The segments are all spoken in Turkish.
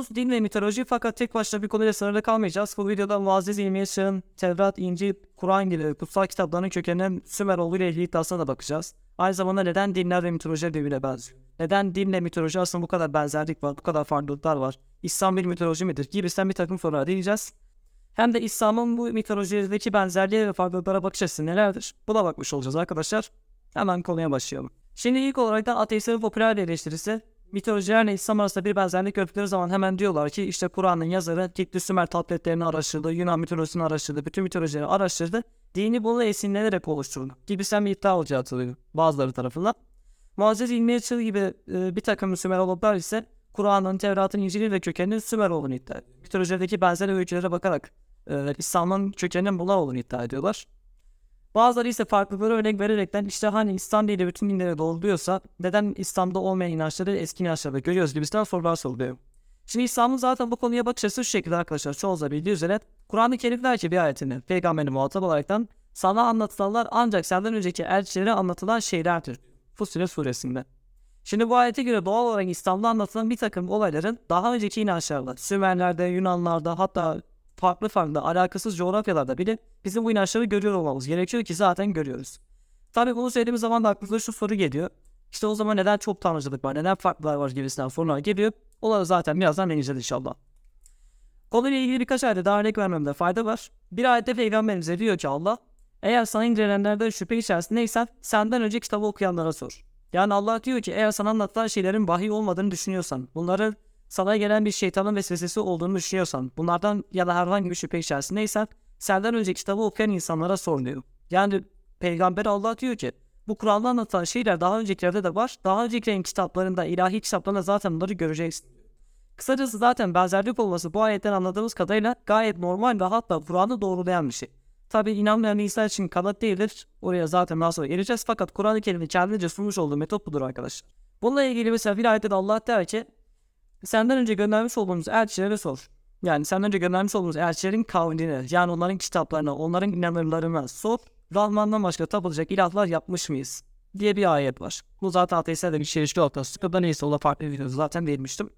Konumuz din ve mitoloji fakat tek başına bir konuyla sınırlı kalmayacağız. Bu videoda Muazzez İlmiye Çağ'ın Tevrat, İncil, Kur'an gibi kutsal kitapların kökeninin Sümeroğlu ile ilgili iddiasına da bakacağız. Aynı zamanda neden dinler ve mitoloji birbirine benziyor? Neden dinle mitoloji arasında bu kadar benzerlik var, bu kadar farklılıklar var? İslam bir mitoloji midir? Gibisinden bir takım sorular değineceğiz. Hem de İslam'ın bu mitolojideki benzerliğe ve farklılıklara bakış açısı nelerdir? Buna bakmış olacağız arkadaşlar. Hemen konuya başlayalım. Şimdi ilk olarak da ateistlerin popüler eleştirisi mitolojilerle İslam arasında bir benzerlik gördükleri zaman hemen diyorlar ki işte Kur'an'ın yazarı Kitli Sümer tabletlerini araştırdı, Yunan mitolojisini araştırdı, bütün mitolojileri araştırdı, dini bunu esinlenerek oluşturdu gibisinden bir iddia olacağı atılıyor bazıları tarafından. Muazzez İlmiye Çığ gibi e, bir takım Sümerologlar ise Kur'an'ın, Tevrat'ın, İncil'in ve kökeninin Sümer olduğunu iddia ediyor. Mitolojideki benzer öykülere bakarak e, İslam'ın kökeninin bunlar olduğunu iddia ediyorlar. Bazıları ise farklılıkları örnek vererekten işte hani İslam dini bütün dinlere doğruluyorsa neden İslam'da olmayan inançları eski inançlarda görüyoruz gibisinden sorular soruluyor. Şimdi İslam'ın zaten bu konuya bakış açısı şu şekilde arkadaşlar çoğunuzda bildiği üzere Kur'an-ı Kerim der ki bir ayetinde peygamberin muhatap olaraktan sana anlatılanlar ancak senden önceki elçilere anlatılan şeylerdir. Fussilet suresinde. Şimdi bu ayete göre doğal olarak İslam'da anlatılan bir takım olayların daha önceki inançlarla, Sümerler'de, Yunanlar'da hatta farklı farklı alakasız coğrafyalarda bile bizim bu inançları görüyor olmamız gerekiyor ki zaten görüyoruz. Tabii bunu söylediğimiz zaman da aklımıza şu soru geliyor. İşte o zaman neden çok tanrıcılık var, neden farklılar var gibisinden sorular geliyor. Onları zaten birazdan deneyeceğiz inşallah. Konuyla ilgili birkaç ayette daha örnek vermemde fayda var. Bir ayette peygamberimize diyor ki Allah, eğer sana indirilenlerden şüphe içerisindeysen senden önce kitabı okuyanlara sor. Yani Allah diyor ki eğer sana anlatılan şeylerin vahiy olmadığını düşünüyorsan, bunların sana gelen bir şeytanın vesvesesi olduğunu düşünüyorsan, bunlardan ya da herhangi bir şüphe içerisindeysen senden önce kitabı okuyan insanlara sor diyor. Yani peygamber Allah diyor ki bu Kur'an'da anlatılan şeyler daha öncekilerde de var. Daha öncekilerin kitaplarında, ilahi kitaplarında zaten bunları göreceksin. Kısacası zaten benzerlik olması bu ayetten anladığımız kadarıyla gayet normal ve hatta Kur'an'ı doğrulayan bir şey. Tabi inanmayan insan için kanıt değildir. Oraya zaten daha sonra geleceğiz. Fakat Kur'an-ı Kerim'in kendince sunmuş olduğu metot budur arkadaşlar. Bununla ilgili mesela bir ayette de Allah der ki senden önce göndermiş olduğumuz elçilere sor. Yani senden önce göndermiş olduğumuz elçilerin kavmine, yani onların kitaplarına, onların inanırlarına sor. Rahman'dan başka tapılacak ilahlar yapmış mıyız? diye bir ayet var. Bu zaten ateistlerde bir çelişki noktası. Sıkıntı neyse o da farklı bir video zaten değinmiştim.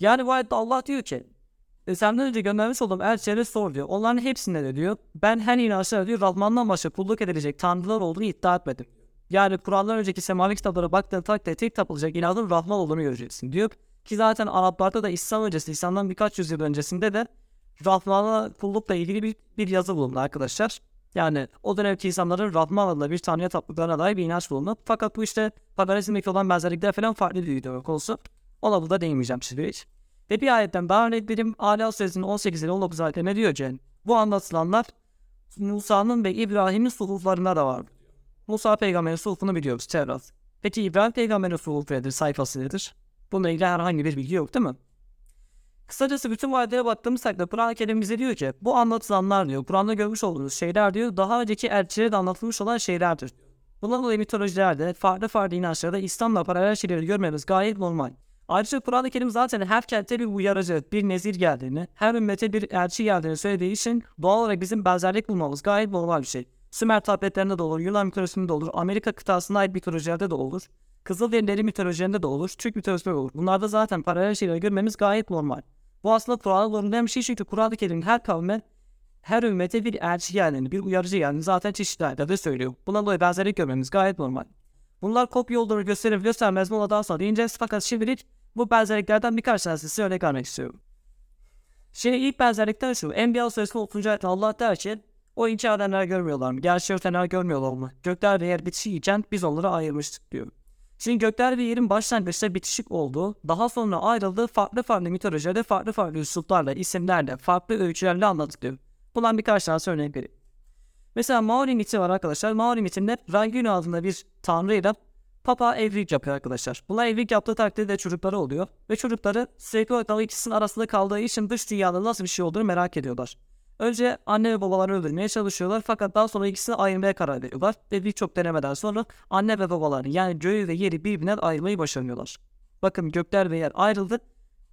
Yani bu ayette Allah diyor ki e, senden önce göndermiş olduğum elçilere sor diyor. Onların hepsinde de diyor ben her inançlara diyor Rahman'dan başka kulluk edilecek tanrılar olduğunu iddia etmedim. Yani Kur'an'dan önceki semavi kitaplara baktığın takdirde tek tapılacak ilahın Rahman olduğunu göreceksin diyor. Ki zaten Araplarda da İslam öncesi, İslam'dan birkaç yüzyıl öncesinde de Rahman'a kullukla ilgili bir, bir yazı bulundu arkadaşlar. Yani o dönemki insanların Rahman adlı bir tanrıya taptıklarına dair bir inanç bulundu. Fakat bu işte paganizmdeki olan benzerlikler falan farklı bir video konusu. Ona burada değinmeyeceğim şimdi hiç. Ve bir ayetten daha örnek vereyim. Ala Suresinin 18 ile 19 ayetlerine diyor ki bu anlatılanlar Musa'nın ve İbrahim'in suhuflarında da var. Musa peygamberin suhufunu biliyoruz Tevrat. Peki İbrahim peygamberin suhufu nedir, sayfası nedir? Bununla ilgili herhangi bir bilgi yok değil mi? Kısacası bütün vadelere baktığımız takdirde Kur'an-ı Kerim bize diyor ki bu anlatılanlar diyor Kur'an'da görmüş olduğunuz şeyler diyor daha önceki elçilere de anlatılmış olan şeylerdir. Bundan dolayı mitolojilerde farklı farklı inançlarda İslam'la paralel şeyleri görmemiz gayet normal. Ayrıca Kur'an-ı Kerim zaten her kentte bir uyarıcı, bir nezir geldiğini, her ümmete bir elçi geldiğini söylediği için doğal olarak bizim benzerlik bulmamız gayet normal bir şey. Sümer tabletlerinde de olur, Yunan mitolojisinde de olur, Amerika kıtasına ait mitolojilerde de olur. Kızılderili mitolojilerinde de olur, Türk mitolojisinde de olur. Bunlarda zaten paralel şeyleri görmemiz gayet normal. Bu aslında Kur'an'ın zorunlayan bir şey çünkü Kur'an-ı Kerim her kavme, her ümmete bir elçi geldiğini, bir uyarıcı geldiğini zaten çeşitli ayetlerde söylüyor. Buna dolayı benzerlik görmemiz gayet normal. Bunlar kopya olduğunu gösterir göstermez mi ona daha sonra değineceğiz fakat şimdilik bu benzerliklerden birkaç tanesini size örnek vermek istiyorum. Şimdi ilk benzerlikten şu. Enbiya suresinin 30. ayette Allah der ki o inkar edenler görmüyorlar mı? Gerçi örtenler görmüyorlar mı? Gökler ve yer bitişiyken biz onları ayırmıştık diyor. Şimdi gökler ve yerin başlangıçta bitişik olduğu, daha sonra ayrıldığı farklı farklı mitolojilerde farklı farklı üsluplarla, isimlerle, farklı öykülerle anlatılıyor. Bundan birkaç tane örnek vereyim. Mesela Maori miti var arkadaşlar. Maori mitinde Rangün adında bir tanrıyla Papa evlilik yapıyor arkadaşlar. Bunlar evlilik yaptığı takdirde çocukları oluyor. Ve çocukları sürekli olarak ikisinin arasında kaldığı için dış dünyada nasıl bir şey olduğunu merak ediyorlar. Önce anne ve babaları öldürmeye çalışıyorlar fakat daha sonra ikisini ayırmaya karar veriyorlar. Ve birçok denemeden sonra anne ve babaları yani göğü ve yeri birbirinden ayırmayı başarıyorlar. Bakın gökler ve yer ayrıldı.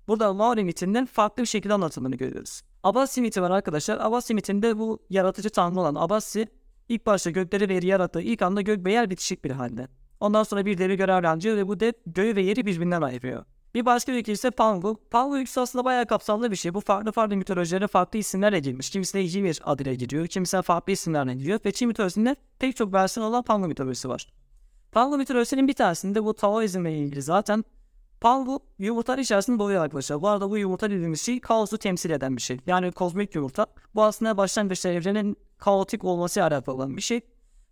Burada Maori mitinden farklı bir şekilde anlatıldığını görüyoruz. Abassi miti var arkadaşlar. Abassi mitinde bu yaratıcı tanrı olan Abassi ilk başta gökleri ve yeri yarattığı ilk anda gök ve yer bitişik bir halde. Ondan sonra bir devi görevlendiriyor ve bu dev göğü ve yeri birbirinden ayırıyor. Bir başka ülke ise Pangu. Pangu ülkesi aslında bayağı kapsamlı bir şey. Bu farklı farklı mitolojilere farklı isimler edilmiş. Kimisine Ymir adıyla gidiyor, kimisine farklı isimlerle gidiyor. Ve Çin mitolojisinde pek çok versiyon olan Pangu mitolojisi var. Pangu mitolojisinin bir tanesinde bu Taoizmle ilgili zaten Pangu yumurtalar içerisinde doğuyor arkadaşlar. Bu arada bu yumurta dediğimiz şey kaosu temsil eden bir şey. Yani kozmik yumurta. Bu aslında başlangıçta evrenin kaotik olması alakalı olan bir şey.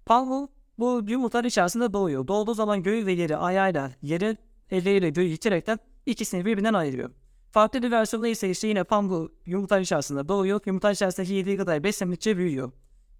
Pangu bu yumurtalar içerisinde doğuyor. Doğduğu zaman göğü ve yeri ayağıyla, yeri elleriyle göğü iterekten ikisini birbirinden ayırıyor. Farklı bir versiyonda ise işte yine Pangu yumurtalar içerisinde doğuyor. Yumurtalar içerisinde yediği kadar beslenildikçe büyüyor.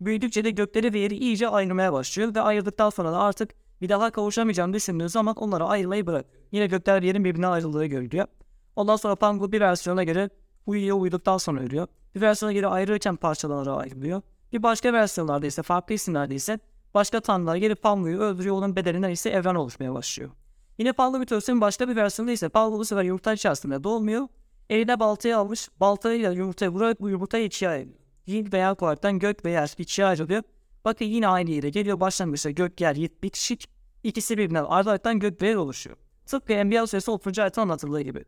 Büyüdükçe de gökleri ve yeri iyice ayırmaya başlıyor ve ayırdıktan sonra da artık bir daha kavuşamayacağını düşündüğü zaman onları ayırmayı bırak. Yine gökler yerin birbirine ayrıldığı görülüyor. Ondan sonra Pangu bir versiyona göre uyuyor uyuduktan sonra ölüyor. Bir versiyona göre ayrılırken parçalara ayrılıyor. Bir başka versiyonlarda ise farklı isimlerde ise başka tanrılar gelip Pangu'yu öldürüyor onun bedelinden ise evren oluşmaya başlıyor. Yine Pangu mitolojisinin başka bir versiyonunda ise Pangu bu sefer yumurta içerisinde doğmuyor. Eline baltayı almış, baltayla yumurtayı vurarak bu yumurtayı ikiye ayırıyor. Yin veya olaraktan gök ve yer ikiye ayrılıyor. Bakın yine aynı yere geliyor başlangıçta gök, yer, bitişik. İkisi birbirinden ayrılaraktan gök ve yer oluşuyor. Tıpkı Enbiya Suresi 30. ayette anlatıldığı gibi.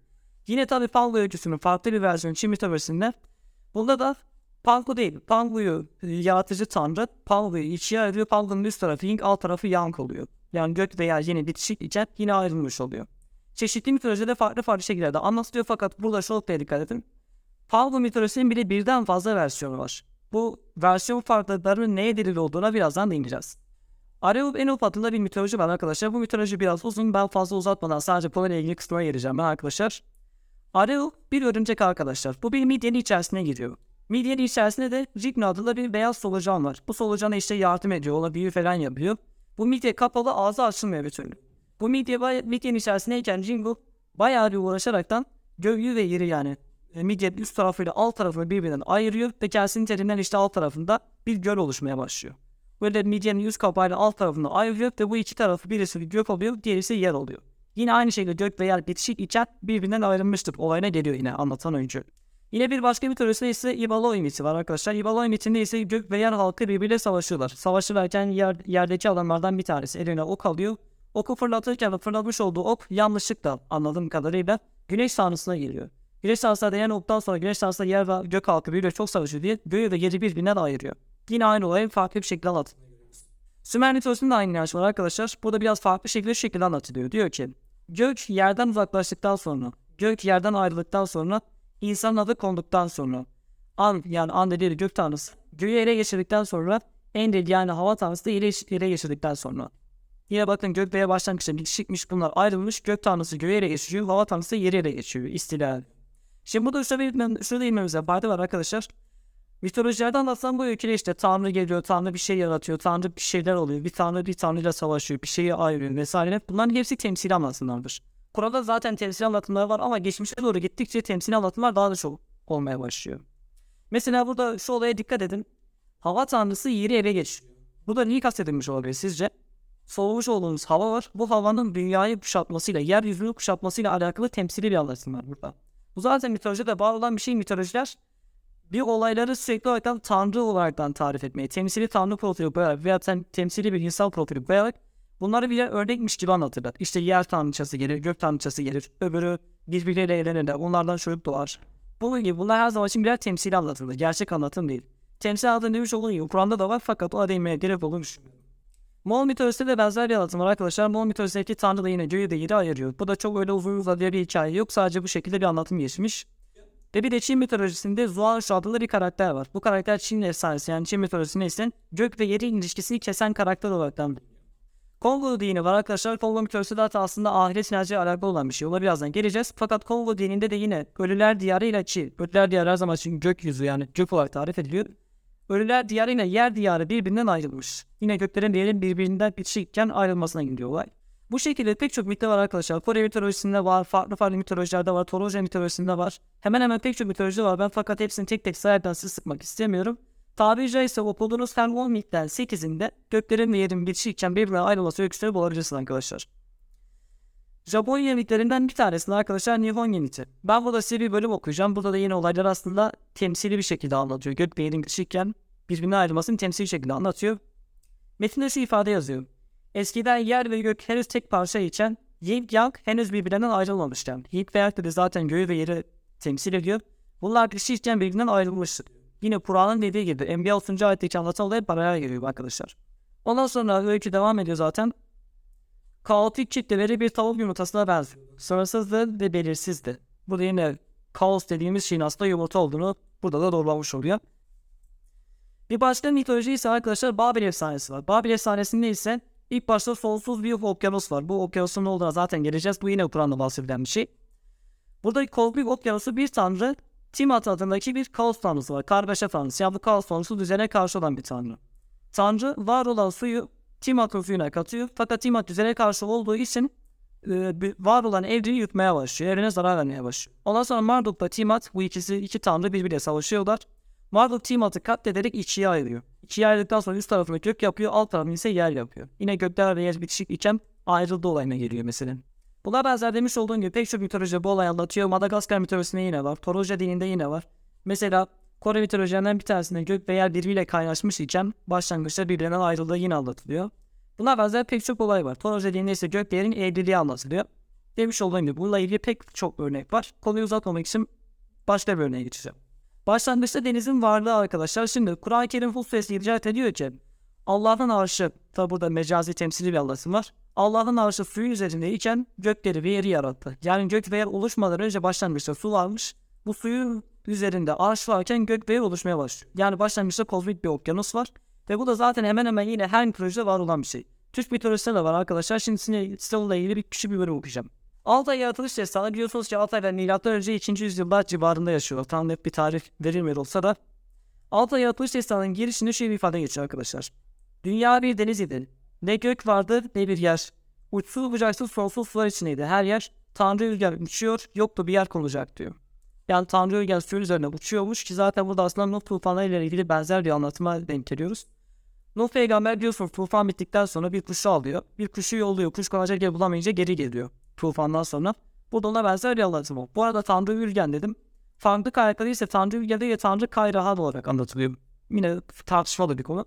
Yine tabi Pangu öyküsünün farklı bir versiyonu Çin mitolojisinde. Bunda da Pangu değil, Pangu'yu yaratıcı tanrı, Pangu'yu ikiye ayırıyor, Pangu'nun üst tarafı Ying, alt tarafı Yang oluyor. Yani gök veya yeni bitişik iken yine ayrılmış oluyor. Çeşitli mitolojide farklı farklı şekillerde anlatılıyor fakat burada şu noktaya dikkat edin. Pangu mitolojisinin bile birden fazla versiyonu var. Bu versiyon farklılıklarının neye delil olduğuna birazdan değineceğiz. Areup Enup adında bir mitoloji var arkadaşlar. Bu mitoloji biraz uzun. Ben fazla uzatmadan sadece konuyla ilgili kısmına geleceğim ben arkadaşlar. Areup bir örümcek arkadaşlar. Bu bir midyenin içerisine giriyor. Midyenin içerisinde de Rigna adında bir beyaz solucan var. Bu solucana işte yardım ediyor. Ona büyü falan yapıyor. Bu midye kapalı ağzı açılmıyor bir türlü. Bu midye midyenin içerisindeyken Jingo bayağı bir uğraşaraktan göğü ve yeri yani e, midyenin üst tarafıyla alt tarafını birbirinden ayırıyor ve kendisinin terinden işte alt tarafında bir göl oluşmaya başlıyor. Böyle midyenin üst kapağıyla alt tarafını ayırıyor ve bu iki tarafı birisi bir gök oluyor, diğerisi yer oluyor. Yine aynı şekilde gök ve yer bitişik iken birbirinden ayrılmıştır. Olayına geliyor yine anlatan oyuncu. Yine bir başka mitolojisinde ise Ibaloi miti var arkadaşlar. Ibaloi mitinde ise gök ve yer halkı birbiriyle savaşıyorlar. Savaşırken yer, yerdeki adamlardan bir tanesi eline ok alıyor. Oku fırlatırken fırlatmış olduğu ok yanlışlıkla anladığım kadarıyla güneş tanrısına geliyor. Güneş tanrısına değen oktan sonra güneş tanrısına yer ve gök halkı birbiriyle çok savaşıyor diye göğü ve yeri birbirinden ayırıyor. Yine aynı olay farklı bir şekilde anlatılıyor. Sümer mitolojisinde de aynı inanç var arkadaşlar. Burada biraz farklı şekilde şu şekilde anlatılıyor. Diyor ki gök yerden uzaklaştıktan sonra, gök yerden ayrıldıktan sonra, insan adı konduktan sonra, an yani an dediği gök tanrısı, göğü ele geçirdikten sonra, Enlil yani hava tanrısı da ele, geçirdikten sonra. Yine bakın gök ve yer başlangıçta bitişikmiş bunlar ayrılmış. Gök tanrısı göğe ele geçiyor, hava tanrısı yere ele geçiyor. İstila. Şimdi burada şurada, bir, şurada inmemize fayda var arkadaşlar. Mitolojilerde anlatılan bu öyküde işte Tanrı geliyor, Tanrı bir şey yaratıyor, Tanrı bir şeyler oluyor, bir Tanrı bir Tanrıyla savaşıyor, bir şeyi ayırıyor vesaire. Bunların hepsi temsili anlatımlardır. Kur'an'da zaten temsil anlatımlar var ama geçmişe doğru gittikçe temsil anlatımlar daha da çok olmaya başlıyor. Mesela burada şu olaya dikkat edin. Hava tanrısı yeri ele geçiriyor. Burada neyi kastedilmiş olabilir sizce? Soğumuş olduğumuz hava var. Bu havanın dünyayı kuşatmasıyla, yeryüzünü kuşatmasıyla alakalı temsili bir anlatım var burada. Bu zaten mitolojide var olan bir şey mitolojiler bir olayları sürekli olarak tanrı olaraktan tarif etmeyi, temsili tanrı profili koyarak veya tem- temsili bir insan profili koyarak bunları bir örnekmiş gibi anlatırlar. İşte yer tanrıçası gelir, gök tanrıçası gelir, öbürü birbirleriyle evlenirler, onlardan çocuk doğar. Bunun gibi bunlar her zaman için birer temsili anlatılır, gerçek anlatım değil. Temsil anlatım demiş olduğum gibi Kur'an'da da var fakat ona değinmeye gerek olduğunu. Moğol mitolojisinde de benzer bir anlatım var arkadaşlar. Moğol mitolojisindeki tanrı da yine göğü de yeri ayırıyor. Bu da çok öyle uzun uzadıya bir hikaye yok. Sadece bu şekilde bir anlatım geçmiş. Ve bir de Çin mitolojisinde Zuanshu adlı bir karakter var. Bu karakter Çin efsanesi yani Çin mitolojisinde ise gök ve yerin ilişkisini kesen karakter olaraktan Kongo dini var arkadaşlar. Kongo mitolojisi aslında ahiret inancıyla alakalı olan bir şey. Ona birazdan geleceğiz. Fakat Kongo dininde de yine ölüler diyarı ile Çin. Ölüler diyarı her zaman için gökyüzü yani gök olarak tarif ediliyor. Ölüler diyarı ile yer diyarı birbirinden ayrılmış. Yine göklerin yerin birbirinden bitişikken ayrılmasına gidiyor olay. Bu şekilde pek çok mitler var arkadaşlar. Kore mitolojisinde var, farklı farklı mitolojilerde var, Troja mitolojisinde var. Hemen hemen pek çok mitoloji var. Ben fakat hepsini tek tek sayardan sizi sıkmak istemiyorum. Tabiri caizse okuduğunuz her 10 mitten 8'inde göklerin ve yerin bitişikken birbirine ayrılması öyküsünü bulabilirsiniz arkadaşlar. Japonya mitlerinden bir tanesi arkadaşlar Nihonye miti. Ben burada size bir bölüm okuyacağım. Burada da yine olaylar aslında temsili bir şekilde anlatıyor. Gök ve yerin bitişikken birbirine ayrılmasını temsili şekilde anlatıyor. Metinde şu ifade yazıyor. Eskiden yer ve gök henüz tek parça iken Yin Yang henüz birbirinden ayrılmamışken, Yin ve Yang de zaten göğü ve yeri temsil ediyor. Bunlar kişiyken birbirinden ayrılmıştır. Yine Kur'an'ın dediği gibi Enbiya 30. ayetteki anlatılan olay paralel geliyor arkadaşlar. Ondan sonra öykü devam ediyor zaten. Kaotik kitleleri bir tavuk yumurtasına benziyor. Sınırsızdı ve belirsizdi. Burada yine kaos dediğimiz şeyin aslında yumurta olduğunu burada da doğrulamış oluyor. Bir başka mitoloji ise arkadaşlar Babil efsanesi var. Babil efsanesinde ise ilk başta sonsuz bir okyanus var. Bu okyanusun ne olduğuna zaten geleceğiz. Bu yine Kur'an'da bahsedilen bir şey. Burada kozmik okyanusu bir tanrı Tiamat adındaki bir kaos tanrısı var. Kargaşa tanrısı. Yani bu kaos tanrısı düzene karşı olan bir tanrı. Tanrı var olan suyu Tiamat'ın suyuna katıyor. Fakat Tiamat düzene karşı olduğu için e, var olan evreni yutmaya başlıyor. Evrene zarar vermeye başlıyor. Ondan sonra Marduk'la Tiamat bu ikisi iki tanrı birbiriyle savaşıyorlar. Marduk Tiamat'ı katlederek ikiye ayırıyor. İkiye ayrıldıktan sonra üst tarafını gök yapıyor, alt tarafını ise yer yapıyor. Yine gökler ve yer bitişik iken ayrıldı olayına geliyor mesela. Buna benzer demiş olduğum gibi pek çok mitoloji bu olayı anlatıyor. Madagaskar mitolojisinde yine var. Toroja dininde yine var. Mesela Kore mitolojilerinden bir tanesinde gök ve yer birbiriyle kaynaşmış iken başlangıçta birbirinden ayrıldığı yine anlatılıyor. Buna benzer pek çok olay var. Toroja dininde ise gök ve yerin evliliği anlatılıyor. Demiş olduğum gibi bununla ilgili pek çok örnek var. Konuyu uzatmamak için başka bir örneğe geçeceğim. Başlangıçta denizin varlığı arkadaşlar. Şimdi Kur'an-ı Kerim Hud suresi icat ediyor ki Allah'ın arşı, tabi burada mecazi temsili bir anlatım var. Allah'ın arşı suyun üzerindeyken gökleri ve yeri yarattı. Yani gök ve yer oluşmadan önce başlangıçta su varmış. Bu suyun üzerinde arş varken gök ve yer oluşmaya başlıyor. Yani başlangıçta kozmik bir okyanus var. Ve bu da zaten hemen hemen yine her mitolojide var olan bir şey. Türk mitolojisinde de var arkadaşlar. Şimdi size, size onunla ilgili bir küçük bir bölüm okuyacağım. Altay yaratılış destanı biliyorsunuz ki Altay'da milattan önce 2. yüzyıllar civarında yaşıyor. Tam net bir tarih verilmedi olsa da. Altay yaratılış destanının girişinde şöyle bir ifade geçiyor arkadaşlar. Dünya bir deniz idi. Ne gök vardı ne bir yer. Uçsuz bucaksız sonsuz sular içindeydi. Her yer Tanrı rüzgar uçuyor yoktu bir yer konulacak diyor. Yani Tanrı rüzgar suyun üzerine uçuyormuş ki zaten burada aslında Nuh tufanlarıyla ilgili benzer bir anlatıma denk geliyoruz. Nuh peygamber biliyorsunuz tufan bittikten sonra bir kuşu alıyor. Bir kuşu yolluyor. Kuş konacak yer bulamayınca geri geliyor tufandan sonra. Bu da ona benzer bir anlatım o. Bu arada Tanrı Ülgen dedim. Farklı kaynakları ise Tanrı Ülgen değil Tanrı Kayrahan olarak anlatılıyor. Yine tartışmalı bir konu.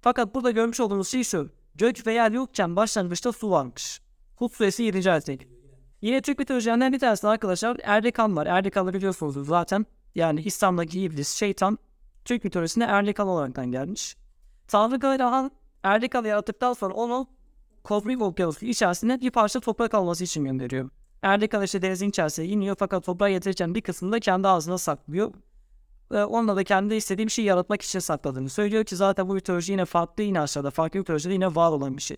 Fakat burada görmüş olduğumuz şey şu. Gök ve yer yokken başlangıçta su varmış. Hud suresi 7. ayette. Yine Türk mitolojilerinden bir tanesi arkadaşlar Erdekan var. Erdekan'ı biliyorsunuz zaten. Yani İslam'daki iblis, şeytan Türk mitolojisinde Erdekan olaraktan gelmiş. Tanrı Kayrahan Erdekan'ı yarattıktan sonra onu kozmik okyanusun içerisinde bir parça toprak alması için gönderiyor. Erdekan işte denizin içerisine iniyor fakat toprağı yetirirken bir kısmını da kendi ağzına saklıyor. Onunla da kendi istediği bir şey yaratmak için sakladığını söylüyor ki zaten bu mitoloji yine farklı aşağıda farklı mitolojide yine var olan bir şey.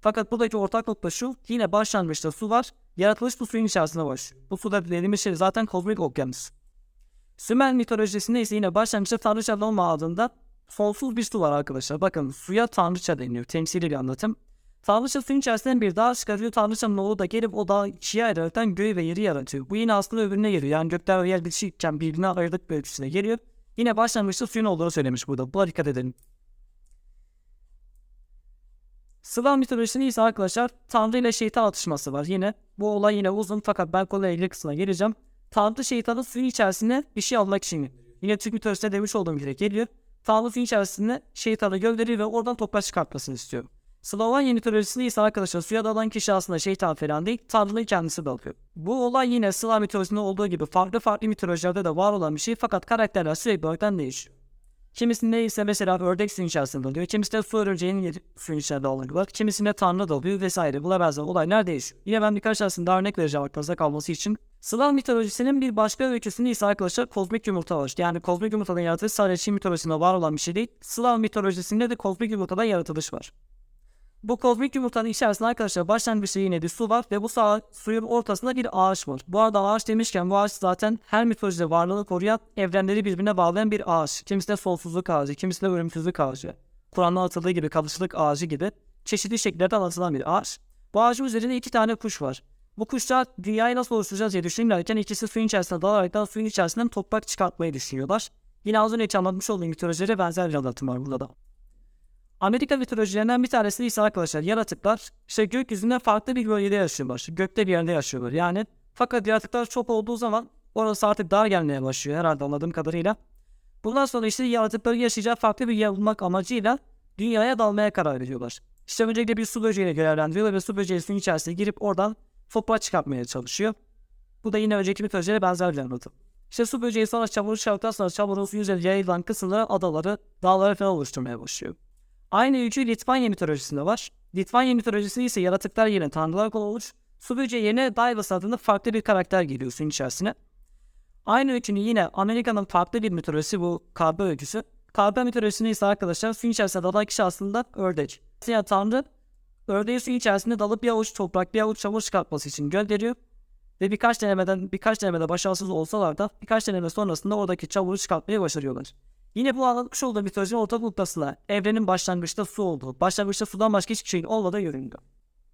Fakat buradaki ortak nokta şu yine başlangıçta su var yaratılış bu suyun içerisinde başlıyor. Bu suda dediğimiz şey zaten kozmik okyanus. Sümer mitolojisinde ise yine başlangıçta Tanrıça Loma adında sonsuz bir su var arkadaşlar. Bakın suya Tanrıça deniyor. Temsili bir anlatım. Tanrıça suyun içerisinden bir dağ çıkarıyor. Tanrıçanın oğlu da gelip o dağı ikiye ayıraraktan göğü ve yeri yaratıyor. Bu yine aslında öbürüne geliyor. Yani gökler ve yer bitişikken birbirine ayırdık ölçüsüne geliyor. Yine başlangıçta suyun olduğunu söylemiş burada. Buna dikkat edelim. Slav mitolojisinde ise arkadaşlar Tanrı ile şeytan atışması var. Yine bu olay yine uzun fakat ben konuya ilgili kısmına geleceğim. Tanrı şeytanın suyun içerisine bir şey almak için. Yine Türk mitolojisinde demiş olduğum gibi geliyor. Tanrı suyun içerisinde şeytanı gönderiyor ve oradan toprak çıkartmasını istiyor. Slovenya mitolojisinde ise arkadaşlar suya dalan kişi aslında şeytan falan değil, Tanrı'nın kendisi dalıyor. Bu olay yine Slav mitolojisinde olduğu gibi farklı farklı mitolojilerde de var olan bir şey fakat karakterler sürekli olarak değişiyor. Kimisinde ise mesela ördek suyun içerisinde dalıyor, kimisinde su örümceğinin suyun içerisinde dalıyor, kimisinde tanrı dalıyor vesaire. Buna benzer olaylar değişiyor. Yine ben birkaç daha örnek vereceğim aklınızda kalması için. Slav mitolojisinin bir başka öyküsünde ise arkadaşlar kozmik yumurta var. Yani kozmik yumurtanın yaratılışı sadece Çin mitolojisinde var olan bir şey değil. Slav mitolojisinde de kozmik yumurtadan yaratılış var. Bu kozmik yumurtanın içerisinde arkadaşlar başlangıçta yine bir su var ve bu sağ, suyun ortasında bir ağaç var. Bu arada ağaç demişken bu ağaç zaten her mitolojide varlığını koruyan evrenleri birbirine bağlayan bir ağaç. Kimisi de sonsuzluk ağacı, kimisi de ölümsüzlük ağacı. Kur'an'da atıldığı gibi kalıcılık ağacı gibi çeşitli şekillerde anlatılan bir ağaç. Bu ağacın üzerinde iki tane kuş var. Bu kuşlar dünyayı nasıl oluşturacağız diye düşünürlerken ikisi suyun içerisine dalaraktan suyun içerisinden toprak çıkartmayı düşünüyorlar. Yine az önce anlatmış olduğum mitolojilere benzer bir anlatım var burada da. Amerika mitolojilerinden bir tanesi ise arkadaşlar yaratıklar işte gökyüzünde farklı bir bölgede yaşıyorlar. Gökte bir yerde yaşıyorlar yani. Fakat yaratıklar çok olduğu zaman orası artık dar gelmeye başlıyor herhalde anladığım kadarıyla. Bundan sonra işte yaratıkların yaşayacağı farklı bir yer bulmak amacıyla dünyaya dalmaya karar veriyorlar. İşte öncelikle bir su böceğiyle görevlendiriyorlar ve su böceği suyun içerisine girip oradan toprağa çıkartmaya çalışıyor. Bu da yine önceki mitolojilere benzer bir anlatım. İşte su böceği sonra çamuru çıkarttıktan sonra çamurun su yüzeyine yayılan kısımları adaları, dağları falan oluşturmaya başlıyor. Aynı öykü Litvanya mitolojisinde var. Litvanya mitolojisi ise yaratıklar yerine tanrılar konulmuş. Su böceği yerine Divas adında farklı bir karakter geliyor suyun içerisine. Aynı öykünün yine Amerika'nın farklı bir mitolojisi bu Karbe öyküsü. Karbe mitolojisinde ise arkadaşlar suyun içerisinde dalan kişi aslında ördek. Yani tanrı ördeği suyun içerisinde dalıp bir avuç toprak bir avuç çamur çıkartması için gönderiyor. Ve birkaç denemeden birkaç denemede başarısız olsalar da birkaç deneme sonrasında oradaki çamuru çıkartmayı başarıyorlar. Yine bu anlatmış olduğu mitolojinin ortak noktasına evrenin başlangıçta su olduğu, başlangıçta sudan başka hiçbir şeyin olmadığı yönünde.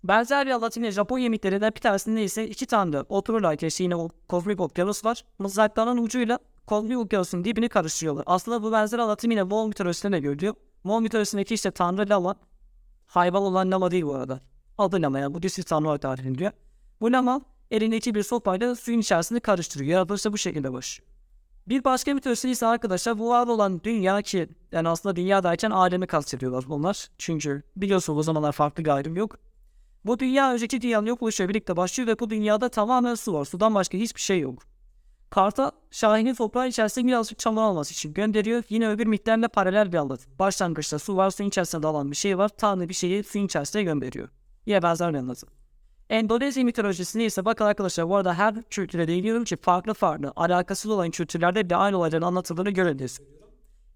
Benzer bir anlatım yine Japon yemeklerinden bir tanesinde ise iki tanrı otururlarken işte yine o kozmik okyanus var. Mızraklarının ucuyla kozmik okyanusun dibini karıştırıyorlar. Aslında bu benzer anlatım yine Moğol mitolojisinde de görülüyor. Moğol mitolojisindeki işte tanrı lama, hayvan olan lama değil bu arada. Adı lama yani bu dişsiz tanrı tarif ediliyor. Bu lama elindeki bir sopayla suyun içerisinde karıştırıyor. Yaratılış da bu şekilde başlıyor. Bir başka mitolojisi ise arkadaşlar bu var olan dünya ki yani aslında dünya derken alemi kastediyorlar bunlar. Çünkü biliyorsunuz o zamanlar farklı bir ayrım yok. Bu dünya önceki dünyanın yok oluşuyla birlikte başlıyor ve bu dünyada tamamen su var. Sudan başka hiçbir şey yok. Karta Şahin'i toprağın içerisinde birazcık çamur alması için gönderiyor. Yine öbür miktarla paralel bir anlatım. Başlangıçta su var, suyun içerisinde dalan bir şey var. Tanrı bir şeyi suyun içerisine gönderiyor. Yine benzer bir anlatım. Endonezya mitolojisinde ise bakın arkadaşlar bu arada her kültüre değiniyorum ki farklı farklı alakasız olan kültürlerde bile aynı olayların anlatıldığını görünüyor.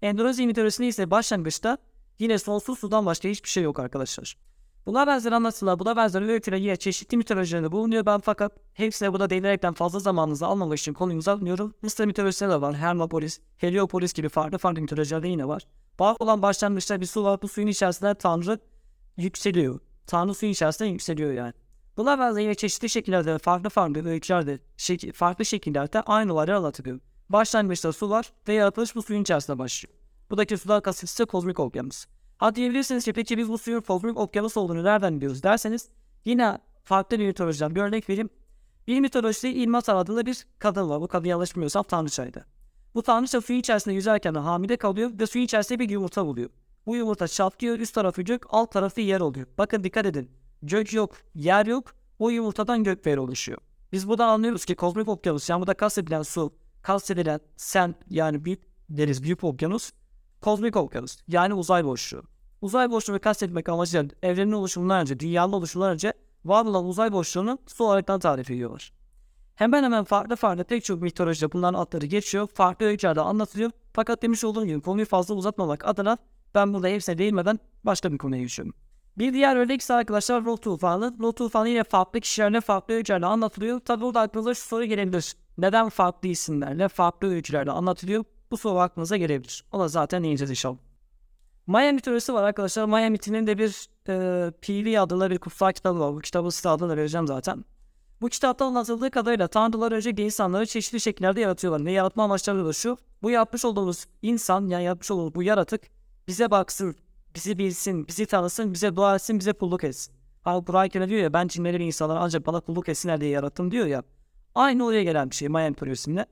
Endonezya mitolojisinde ise başlangıçta yine sonsuz sudan başka hiçbir şey yok arkadaşlar. Buna benzer anlatılar, buna benzer öğütüler yine çeşitli mitolojilerde bulunuyor ben fakat hepsine burada değinerekten fazla zamanınızı almamak için konuyu uzatmıyorum. Mısır mitolojisinde de var, Hermopolis, Heliopolis gibi farklı farklı mitolojilerde yine var. Var olan başlangıçta bir su var, bu suyun içerisinde Tanrı yükseliyor. Tanrı suyun içerisinde yükseliyor yani. Buna benzer yine çeşitli şekillerde farklı farklı öykülerde şek farklı şekillerde aynı olaylar anlatılıyor. Başlangıçta su var ve yaratılış bu suyun içerisinde başlıyor. Buradaki sular kasıtlısı kozmik okyanus. Ha diyebilirsiniz ki peki biz bu suyun kozmik okyanus olduğunu nereden biliyoruz derseniz yine farklı bir mitolojiden bir örnek vereyim. Bir mitolojide İlmatar adında bir kadın var. Bu kadın yanlış bilmiyorsam tanrıçaydı. Bu tanrıça suyun içerisinde yüzerken de hamile kalıyor ve suyun içerisinde bir yumurta buluyor. Bu yumurta çatlıyor, üst tarafı gök, alt tarafı yer oluyor. Bakın dikkat edin. Gök yok, yer yok. O yumurtadan gök veri oluşuyor. Biz buradan anlıyoruz ki kozmik okyanus yani burada kastedilen su, kastedilen sen yani büyük deriz büyük okyanus, kozmik okyanus yani uzay boşluğu. Uzay boşluğunu kastetmek amacıyla evrenin oluşumundan önce, dünyanın oluşumundan önce var olan uzay boşluğunu su olarak tarif ediyorlar. Hemen hemen farklı farklı pek çok mitolojide bunların adları geçiyor. Farklı öykülerde anlatılıyor. Fakat demiş olduğum gibi konuyu fazla uzatmamak adına ben burada hepsine değinmeden başka bir konuya geçiyorum. Bir diğer örnek ise arkadaşlar Ruh Tufanı. Ruh Tufanı yine farklı kişilerle farklı öykülerle anlatılıyor. Tabi burada aklınıza şu soru gelebilir. Neden farklı isimlerle farklı öykülerle anlatılıyor? Bu soru aklınıza gelebilir. O da zaten değineceğiz inşallah. Maya mitolojisi var arkadaşlar. Maya mitinin de bir e, PV adında bir kutsal kitabı var. Bu kitabı size adını vereceğim zaten. Bu kitapta anlatıldığı kadarıyla tanrılar önce insanları çeşitli şekillerde yaratıyorlar. Ve yaratma amaçları da şu. Bu yapmış olduğumuz insan yani yapmış olduğumuz bu yaratık bize baksın, bizi bilsin, bizi tanısın, bize dua etsin, bize kulluk etsin. Hani Kur'an-ı diyor ya ben cinleri ve insanları ancak bana kulluk etsinler diye yarattım diyor ya. Aynı oraya gelen bir şey Maya mitolojisinde.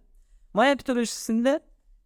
Maya mitolojisinde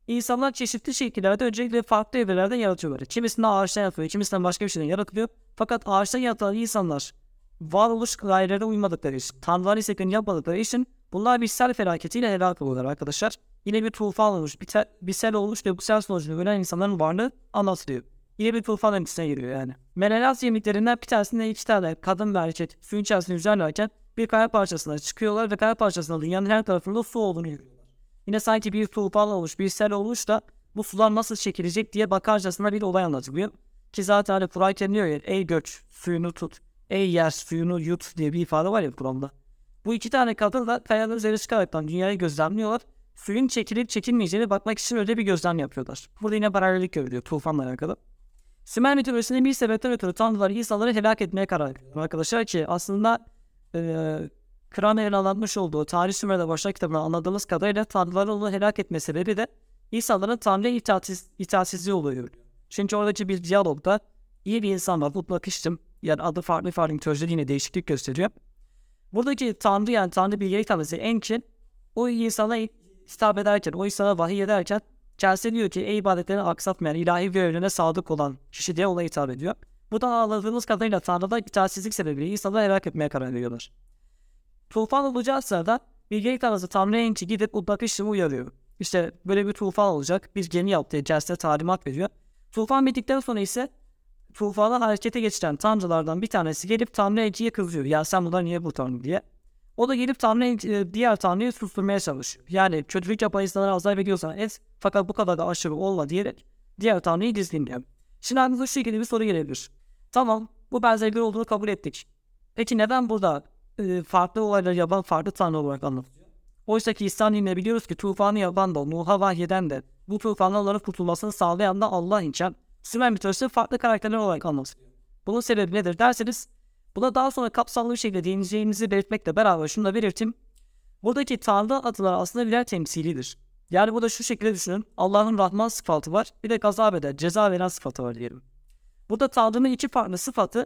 insanlar çeşitli şekillerde öncelikle farklı evrelerden yaratıyorlar. Kimisinde ağaçtan yaratılıyor, kimisinden başka bir şeyden yaratılıyor. Fakat ağaçtan yaratılan insanlar varoluş gayelerine uymadıkları için, tanrılar isteklerini yapmadıkları için bunlar bir sel felaketiyle helak oluyorlar arkadaşlar. Yine bir tufan olmuş, bir, bir sel olmuş ve bu sel sonucunda ölen insanların varlığı anlatılıyor. Yine bir tufan etkisine giriyor yani. Menelaz yemiklerinden bir tanesinde iki tane kadın ve erkek suyun içerisinde yüzerlerken bir kaya parçasına çıkıyorlar ve kaya parçasında dünyanın her tarafında su olduğunu görüyorlar. Yine sanki bir tufan olmuş, bir sel olmuş da bu sular nasıl çekilecek diye bakarcasına bir olay anlatılıyor. Ki zaten hani Kur'an diyor ya ey göç suyunu tut, ey yer suyunu yut diye bir ifade var ya Kur'an'da. Bu iki tane kadın da kayanın üzerine çıkaraktan dünyayı gözlemliyorlar. Suyun çekilip çekilmeyeceğine bakmak için öyle bir gözlem yapıyorlar. Burada yine paralellik görülüyor tufanla alakalı. Sümer mitolojisinde bir sebepten ötürü tanrılar insanları helak etmeye karar veriyor. Arkadaşlar ki aslında e, Kramer'in anlatmış olduğu Tarih Sümer'de başlar kitabında anladığımız kadarıyla tanrıların onu helak etme sebebi de insanların tanrıya itaatsiz, itaatsizliği oluyor. Çünkü oradaki bir diyalogda iyi bir insan var. Mutlu akıştım. Yani adı farklı farklı mitolojide yine değişiklik gösteriyor. Buradaki tanrı yani tanrı bilgiyi tanrısı Enkin o insana hitap ederken, o insana vahiy ederken kendisi diyor ki ey ibadetlerini aksatmayan, ilahi öğrene sadık olan kişi diye ona hitap ediyor. Buradan anladığımız kadarıyla Tanrı'da itaatsizlik sebebiyle insanları helak etmeye karar veriyorlar. Tufan olacağı sırada Bilge Tanrısı Tanrı Enki gidip Utlak İşlem'i uyarıyor. İşte böyle bir tufan olacak. Bir gemi yaptığı içerisinde talimat veriyor. Tufan bittikten sonra ise tufana harekete geçiren tanrılardan bir tanesi gelip Tanrı Enki'ye kızıyor. Ya sen bunlar niye bu tanrı diye. O da gelip Tanrı Enki- diğer tanrıyı susturmaya çalışıyor. Yani kötülük yapan insanlara azar veriyorsan et fakat bu kadar da aşırı olma diyerek diğer tanrıyı dizginliyor. Şimdi aklınıza şu şekilde bir soru gelebilir. Tamam bu benzerlikler olduğunu kabul ettik. Peki neden burada e, farklı olayları yapan farklı tanrı olarak anlatılıyor? Oysa ki İslam dininde biliyoruz ki tufanı yapan da Nuh'a vahyeden de bu tufanların kurtulmasını sağlayan da Allah için Sümer mitolojisi farklı karakterler olarak anlatılıyor. Bunun sebebi nedir derseniz buna daha sonra kapsamlı bir şekilde değineceğimizi belirtmekle beraber şunu da belirteyim. Buradaki tanrı adılar aslında birer temsilidir. Yani bu da şu şekilde düşünün. Allah'ın Rahman sıfatı var. Bir de gazap eder, ceza veren sıfatı var diyelim. Burada Tanrı'nın iki farklı sıfatı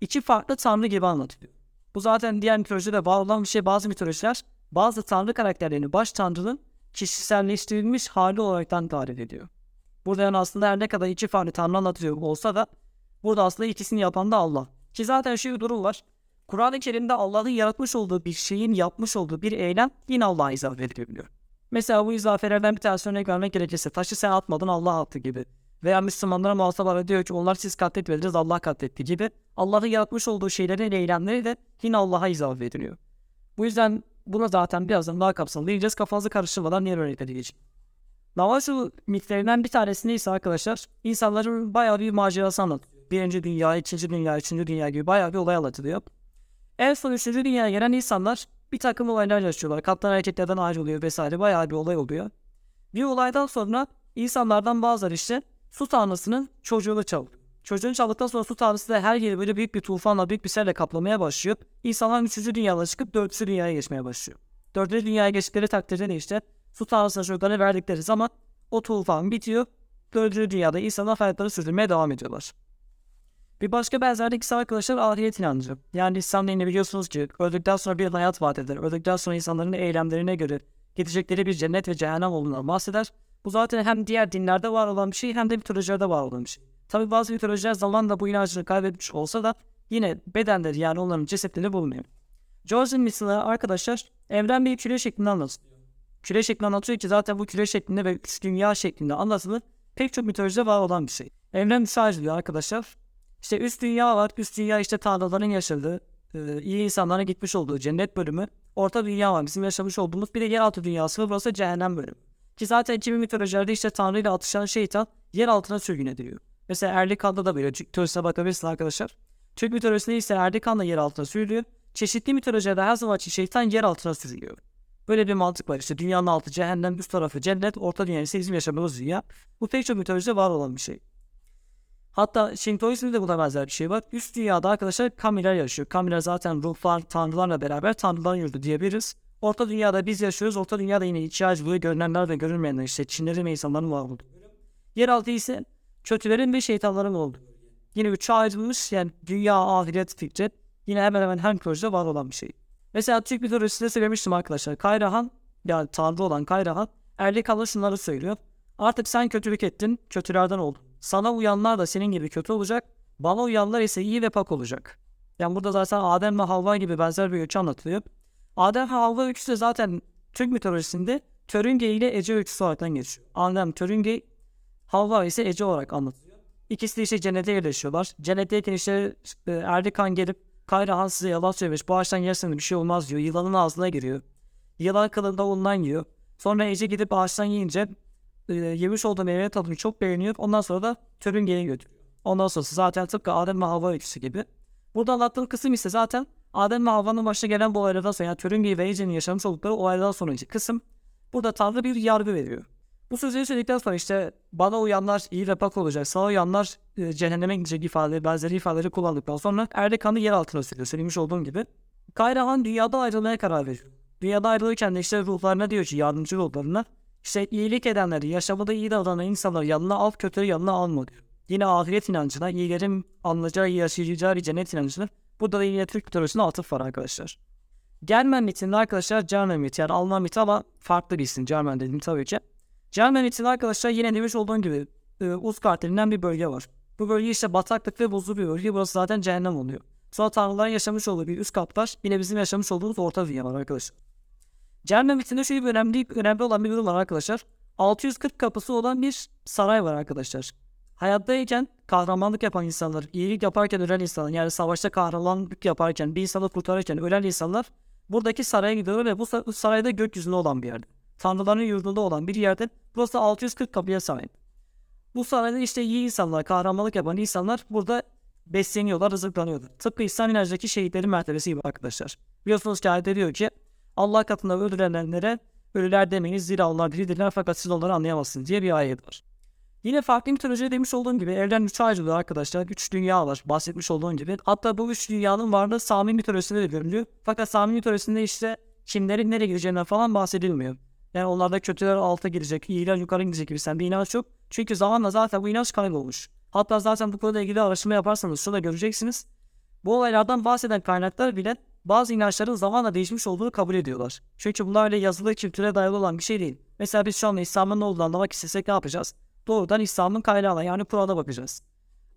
iki farklı Tanrı gibi anlatılıyor. Bu zaten diğer mitolojide var olan bir şey. Bazı mitolojiler bazı Tanrı karakterlerini baş Tanrı'nın kişiselleştirilmiş hali olaraktan tarif ediyor. Burada yani aslında her ne kadar iki farklı Tanrı anlatıyor olsa da burada aslında ikisini yapan da Allah. Ki zaten şu bir durum var. Kur'an-ı Kerim'de Allah'ın yaratmış olduğu bir şeyin yapmış olduğu bir eylem yine Allah'a izafe edilebiliyor. Mesela bu izafelerden bir tanesi örnek vermek gerekirse taşı sen atmadın Allah attı gibi. Veya Müslümanlara muhasabalar diyor ki onlar siz katletmediniz Allah katletti gibi. Allah'ın yaratmış olduğu şeylerin eylemleri de yine Allah'a izafe ediliyor. Bu yüzden buna zaten birazdan daha kapsamlı diyeceğiz. Kafanızı karıştırmadan diğer örnekleri diyeceğim. Navajo mitlerinden bir tanesinde ise arkadaşlar insanların bayağı bir macerası anlatıyor. Birinci dünya, ikinci dünya, üçüncü dünya gibi bayağı bir olay anlatılıyor. En son üçüncü dünyaya gelen insanlar bir takım olaylar yaşıyorlar. Kaptan hareketlerden ayrılıyor vesaire bayağı bir olay oluyor. Bir olaydan sonra insanlardan bazıları işte su tanrısının çocuğunu çalıyor. Çocuğunu çaldıktan sonra su tanrısı da her yeri böyle büyük bir tufanla büyük bir selle kaplamaya başlıyor. İnsanlar üçüncü dünyaya çıkıp dördüncü dünyaya geçmeye başlıyor. Dördüncü dünyaya geçtikleri takdirde de işte su tanrısına çocuklarına verdikleri zaman o tufan bitiyor. Dördüncü dünyada insanlar hayatlarını sürdürmeye devam ediyorlar. Bir başka benzerlik ise arkadaşlar ahiret inancı. Yani İslam dinini biliyorsunuz ki öldükten sonra bir hayat vaat eder. Öldükten sonra insanların eylemlerine göre gidecekleri bir cennet ve cehennem olduğundan bahseder. Bu zaten hem diğer dinlerde var olan bir şey hem de mitolojilerde var olan bir şey. Tabi bazı mitolojiler zamanla bu inancını kaybetmiş olsa da yine bedenleri yani onların cesetleri bulunuyor. George'un misalı arkadaşlar evren bir küre şeklinde anlatılıyor. Küre şeklinde anlatıyor ki zaten bu küre şeklinde ve üç dünya şeklinde anlatılır pek çok mitolojide var olan bir şey. Evren misal diyor arkadaşlar. İşte üst dünya var. Üst dünya işte tanrıların yaşadığı, e, iyi insanların gitmiş olduğu cennet bölümü. Orta dünya var. Bizim yaşamış olduğumuz bir de yeraltı dünyası var. Burası cehennem bölümü. Ki zaten kimi mitolojilerde işte tanrı ile atışan şeytan yer altına sürgün ediliyor. Mesela Erlikan'da da böyle. Mitolojisine bakabilirsin arkadaşlar. Türk mitolojisinde ise Erlikan da yer altına sürülüyor. Çeşitli mitolojilerde her zaman için şeytan yer altına sürülüyor. Böyle bir mantık var işte. Dünyanın altı cehennem, üst tarafı cennet, orta dünya ise bizim yaşadığımız dünya. Bu pek çok mitolojide var olan bir şey. Hatta Şintoizm'de de buna benzer bir şey var. Üst dünyada arkadaşlar kamiler yaşıyor. Kamiler zaten ruhlar, tanrılarla beraber tanrıların yurdu diyebiliriz. Orta dünyada biz yaşıyoruz. Orta dünyada yine ihtiyacı böyle görünenler ve görünmeyenler işte Çinlerin ve insanların var olduğu. Yeraltı ise kötülerin ve şeytanların olduğu. Yine üçe ayrılmış yani dünya, ahiret, fikret yine hemen hemen her projede var olan bir şey. Mesela Türk mitolojisinde söylemiştim arkadaşlar. Kayrahan yani tanrı olan Kayrahan Erlikan'a şunları söylüyor. Artık sen kötülük ettin, kötülerden oldun. Sana uyanlar da senin gibi kötü olacak. Bana uyanlar ise iyi ve pak olacak. Yani burada zaten Adem ve Havva gibi benzer bir öykü anlatılıyor. Adem ve Havva öyküsü de zaten Türk mitolojisinde Törünge ile Ece öyküsü olarak geçiyor. Adem Törünge, Havva ise Ece olarak anlatılıyor. İkisi de işte cennete yerleşiyorlar. Cennetteyken işte e, Erdikan gelip Kayrahan size yalan söylemiş. Bu ağaçtan yerseniz bir şey olmaz diyor. Yılanın ağzına giriyor. Yılan kılında ondan yiyor. Sonra Ece gidip ağaçtan yiyince e, yemiş olduğu meyve tadını çok beğeniyor. Ondan sonra da Törünge'ye götürüyor. Ondan sonrası zaten tıpkı Adem ve Havva öyküsü gibi. Burada anlattığım kısım ise zaten Adem ve Havva'nın başına gelen bu olaylardan sonra yani Törünge ve Ece'nin yaşamış oldukları olaylardan sonraki kısım. Burada Tanrı bir yargı veriyor. Bu sözleri söyledikten sonra işte bana uyanlar iyi ve pak olacak, sana uyanlar e, cehenneme gidecek ifadeleri, benzeri ifadeleri kullandıktan sonra Erdekan'ı yer altına sürüyor. Söylemiş olduğum gibi. Kayrahan dünyada ayrılmaya karar veriyor. Dünyada ayrılırken de işte ruhlarına diyor ki yardımcı ruhlarına işte iyilik edenleri, yaşamada iyi davranan insanları yanına al, kötüleri yanına alma diyor. Yine ahiret inancına, iyilerin anlayacağı, yaşayacağı cennet inancına. Burada da yine Türk mitolojisine atıf var arkadaşlar. Germen mitinde arkadaşlar Germen miti yani Alman miti ama farklı bir isim. Germen dedim tabii ki. Germen mitinde arkadaşlar yine demiş olduğum gibi e, denilen bir bölge var. Bu bölge işte bataklık ve buzlu bir bölge. Burası zaten cehennem oluyor. Sonra tanrıların yaşamış olduğu bir üst kat var. Yine bizim yaşamış olduğumuz orta dünya var arkadaşlar. Cehennem içinde şöyle bir önemli, önemli olan bir durum var arkadaşlar. 640 kapısı olan bir saray var arkadaşlar. Hayattayken kahramanlık yapan insanlar, iyilik yaparken ölen insanlar, yani savaşta kahramanlık yaparken, bir insanı kurtarırken ölen insanlar buradaki saraya gidiyorlar ve bu sa- sarayda gökyüzünde olan bir yerde. Tanrıların yurdunda olan bir yerde. Burası 640 kapıya sahip. Bu sarayda işte iyi insanlar, kahramanlık yapan insanlar burada besleniyorlar, rızıklanıyorlar. Tıpkı İslam inancındaki şehitlerin mertebesi gibi arkadaşlar. Biliyorsunuz ki ayette diyor ki Allah katında öldürülenlere ölüler demeyiniz zira onlar diridirler fakat siz onları anlayamazsınız diye bir ayet var. Yine farklı mitolojide demiş olduğum gibi evren üçe ayrılıyor arkadaşlar. Üç dünya var bahsetmiş olduğum gibi. Hatta bu üç dünyanın varlığı Sami mitolojisinde de görülüyor. Fakat Sami mitolojisinde işte kimlerin nereye gideceğinden falan bahsedilmiyor. Yani onlarda kötüler alta girecek, iyiler yukarı gidecek gibi sen bir inanç yok. Çünkü zamanla zaten bu inanç kaybolmuş. Hatta zaten bu konuyla ilgili araştırma yaparsanız şurada göreceksiniz. Bu olaylardan bahseden kaynaklar bile bazı inançların zamanla değişmiş olduğunu kabul ediyorlar. Çünkü bunlar öyle yazılı kültüre dayalı olan bir şey değil. Mesela biz şu anda İslam'ın ne olduğunu anlamak istesek ne yapacağız? Doğrudan İslam'ın kaynağına yani Kur'an'a bakacağız.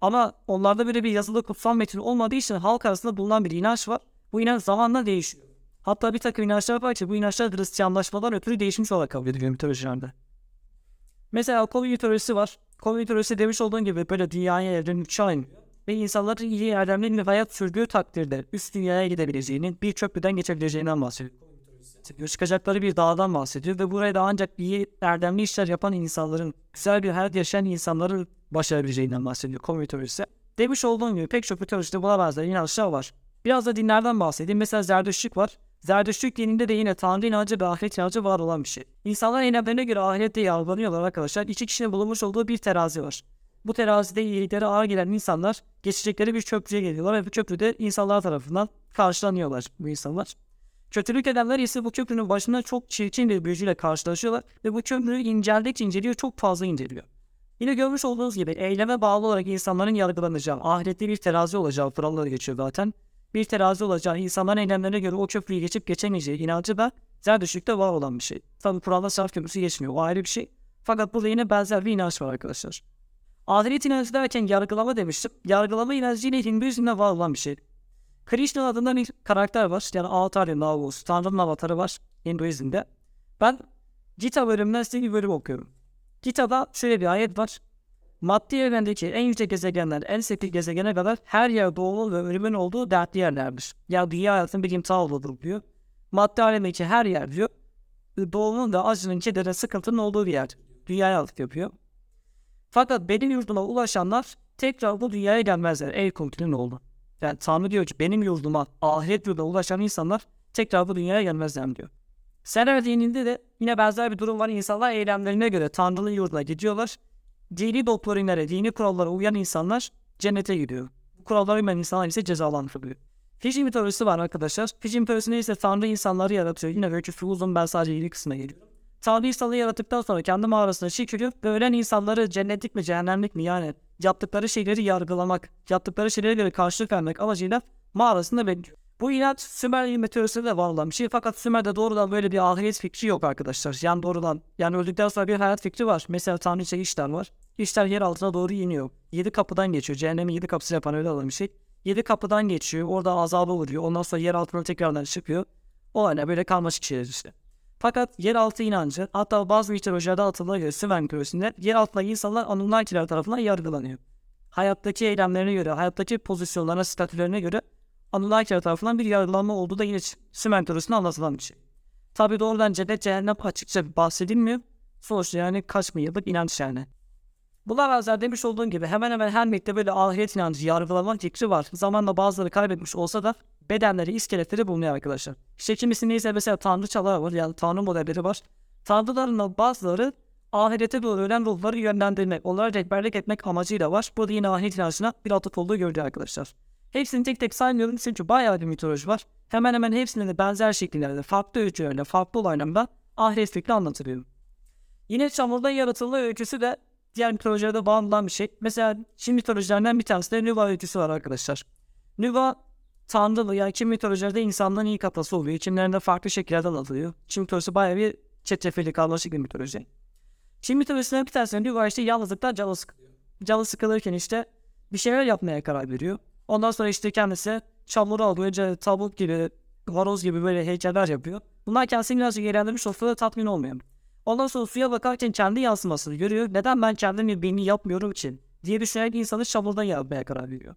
Ama onlarda böyle bir yazılı kutsal metin olmadığı için halk arasında bulunan bir inanç var. Bu inanç zamanla değişiyor. Hatta bir takım inançlar var ki bu inançlar Hristiyanlaşmadan ötürü değişmiş olarak kabul ediliyor mitolojilerde. Mesela Kobi mitolojisi var. Kobi mitolojisi demiş olduğun gibi böyle dünyaya evrenin üçe ayrılıyor. Ve insanların iyi erdemli bir hayat sürdüğü takdirde üst dünyaya gidebileceğinin bir köprüden geçebileceğinden bahsediyor. Çıkacakları bir dağdan bahsediyor ve buraya da ancak iyi erdemli işler yapan insanların, güzel bir hayat yaşayan insanların başarabileceğinden bahsediyor Kobi mitolojisi. Demiş olduğum gibi pek çok mitolojide buna benzer inançlar var. Biraz da dinlerden bahsedeyim. Mesela Zerdüştlük var. Zerdüştlük dininde de yine Tanrı inancı ve ahiret inancı var olan bir şey. İnsanlar eylemlerine göre ahirette yargılanıyorlar arkadaşlar. İki kişinin bulunmuş olduğu bir terazi var. Bu terazide iyilikleri ağır gelen insanlar geçecekleri bir köprüye geliyorlar ve bu köprüde insanlar tarafından karşılanıyorlar bu insanlar. Kötülük edenler ise bu köprünün başında çok çirkin bir büyücüyle karşılaşıyorlar ve bu köprü inceldikçe inceliyor çok fazla inceliyor. Yine görmüş olduğunuz gibi eyleme bağlı olarak insanların yargılanacağı, ahirette bir terazi olacağı kuralları geçiyor zaten. Bir terazi olacağı, insanların eylemlerine göre o köprüyü geçip geçemeyeceği inancı da Zerdüştlük'te var olan bir şey. Tabi Kur'an'da sarf köprüsü geçmiyor, o ayrı bir şey. Fakat burada yine benzer bir inanç var arkadaşlar. Ahiret inancı derken yargılama demiştim. Yargılama inancı yine Hinduizm'de var olan bir şey. Krishna adında bir karakter var. Yani Avatar ya Navus. Tanrı'nın avatarı var Hinduizm'de. Ben Gita bölümünden size bir bölüm okuyorum. Gita'da şöyle bir ayet var. Maddi evrendeki en yüksek gezegenler en sevdiği gezegene kadar her yer doğumun ve ölümün olduğu dertli yerlerdir. Ya dünya hayatının bir imtihan olduğudur diyor. Maddi alemdeki her yer diyor. Doğumun ve acının, kederin, sıkıntının olduğu bir yer. Dünyaya alıp yapıyor. Fakat benim yurduma ulaşanlar tekrar bu dünyaya gelmezler. Ey kultürün oldu. Yani Tanrı diyor ki benim yurduma, ahiret yurduna ulaşan insanlar tekrar bu dünyaya gelmezler diyor. Sener dininde de yine benzer bir durum var. İnsanlar eylemlerine göre Tanrı'nın yurduna gidiyorlar. Dini doktrinlere, dini kurallara uyan insanlar cennete gidiyor. Bu kurallara uyan insanlar ise cezalandırılıyor. Fiji mitolojisi var arkadaşlar. Fiji mitolojisinde ise Tanrı insanları yaratıyor. Yine öyküsü uzun ben sadece yeni kısmına geliyorum. Tanrı insanları yarattıktan sonra kendi mağarasına çekiliyor ve ölen insanları cennetlik mi cehennemlik mi yani yaptıkları şeyleri yargılamak, yaptıkları şeylere göre karşılık vermek amacıyla mağarasında bekliyor. Bu inanç Sümer mitolojisinde de var olan bir şey fakat Sümer'de doğrudan böyle bir ahiret fikri yok arkadaşlar. Yani doğrudan yani öldükten sonra bir hayat fikri var. Mesela Tanrıça işler var. İşler yer altına doğru iniyor. Yedi kapıdan geçiyor. Cehennemin yedi kapısı yapan öyle olan bir şey. Yedi kapıdan geçiyor. Orada azabı vuruyor. Ondan sonra yer altına tekrardan çıkıyor. O hani böyle karmaşık şeyler işte. Fakat yeraltı inancı hatta bazı mitolojilerde atıldığına göre Sümer mitolojisinde yer altında insanlar Anunnakiler tarafından yargılanıyor. Hayattaki eylemlerine göre, hayattaki pozisyonlarına, statülerine göre Anunnakiler tarafından bir yargılanma olduğu da yine Sümer mitolojisinde anlatılan bir şey. Tabi doğrudan cennet cehennem açıkça bahsedilmiyor. Sonuçta yani kaç bin yıllık inanç yani. Buna benzer demiş olduğum gibi hemen hemen her mektebe böyle ahiret inancı, yargılama fikri var. Zamanla bazıları kaybetmiş olsa da bedenleri, iskeletleri bulunuyor arkadaşlar. İşte kimisinde ise mesela tanrıçalar var yani tanrı modelleri var. Tanrıların bazıları ahirete doğru ölen ruhları yönlendirmek, onlara rehberlik etmek amacıyla var. Bu da yine ahiret inancına bir atıf olduğu görülüyor arkadaşlar. Hepsini tek tek saymıyorum çünkü bayağı bir mitoloji var. Hemen hemen hepsinde de benzer şekillerde, farklı öykülerle, farklı olaylarla ahiret fikri anlatılıyor. Yine çamurda yaratılma öyküsü de diğer mitolojilerde bağımlanan bir şey. Mesela Çin mitolojilerinden bir tanesi de Nüva öyküsü var arkadaşlar. Nüva tanrılı yani Çin mitolojilerde insanların ilk atası oluyor. Çinlerinde farklı şekillerde anlatılıyor. Çin mitolojisi bayağı bir çetrefilli karmaşık bir mitoloji. Çin mitolojisinden bir tanesi Nüva işte yalnızlıktan canı sıkılıyor. Canı sıkılırken işte bir şeyler yapmaya karar veriyor. Ondan sonra işte kendisi çamuru alıyor. Tavuk gibi, horoz gibi böyle heykeller yapıyor. Bunlar kendisini birazcık eğlendirmiş olsa da tatmin olmuyor. Ondan sonra suya bakarken kendi yansımasını görüyor. Neden ben kendim birini yapmıyorum için diye düşünerek insanı çamurdan yapmaya karar veriyor.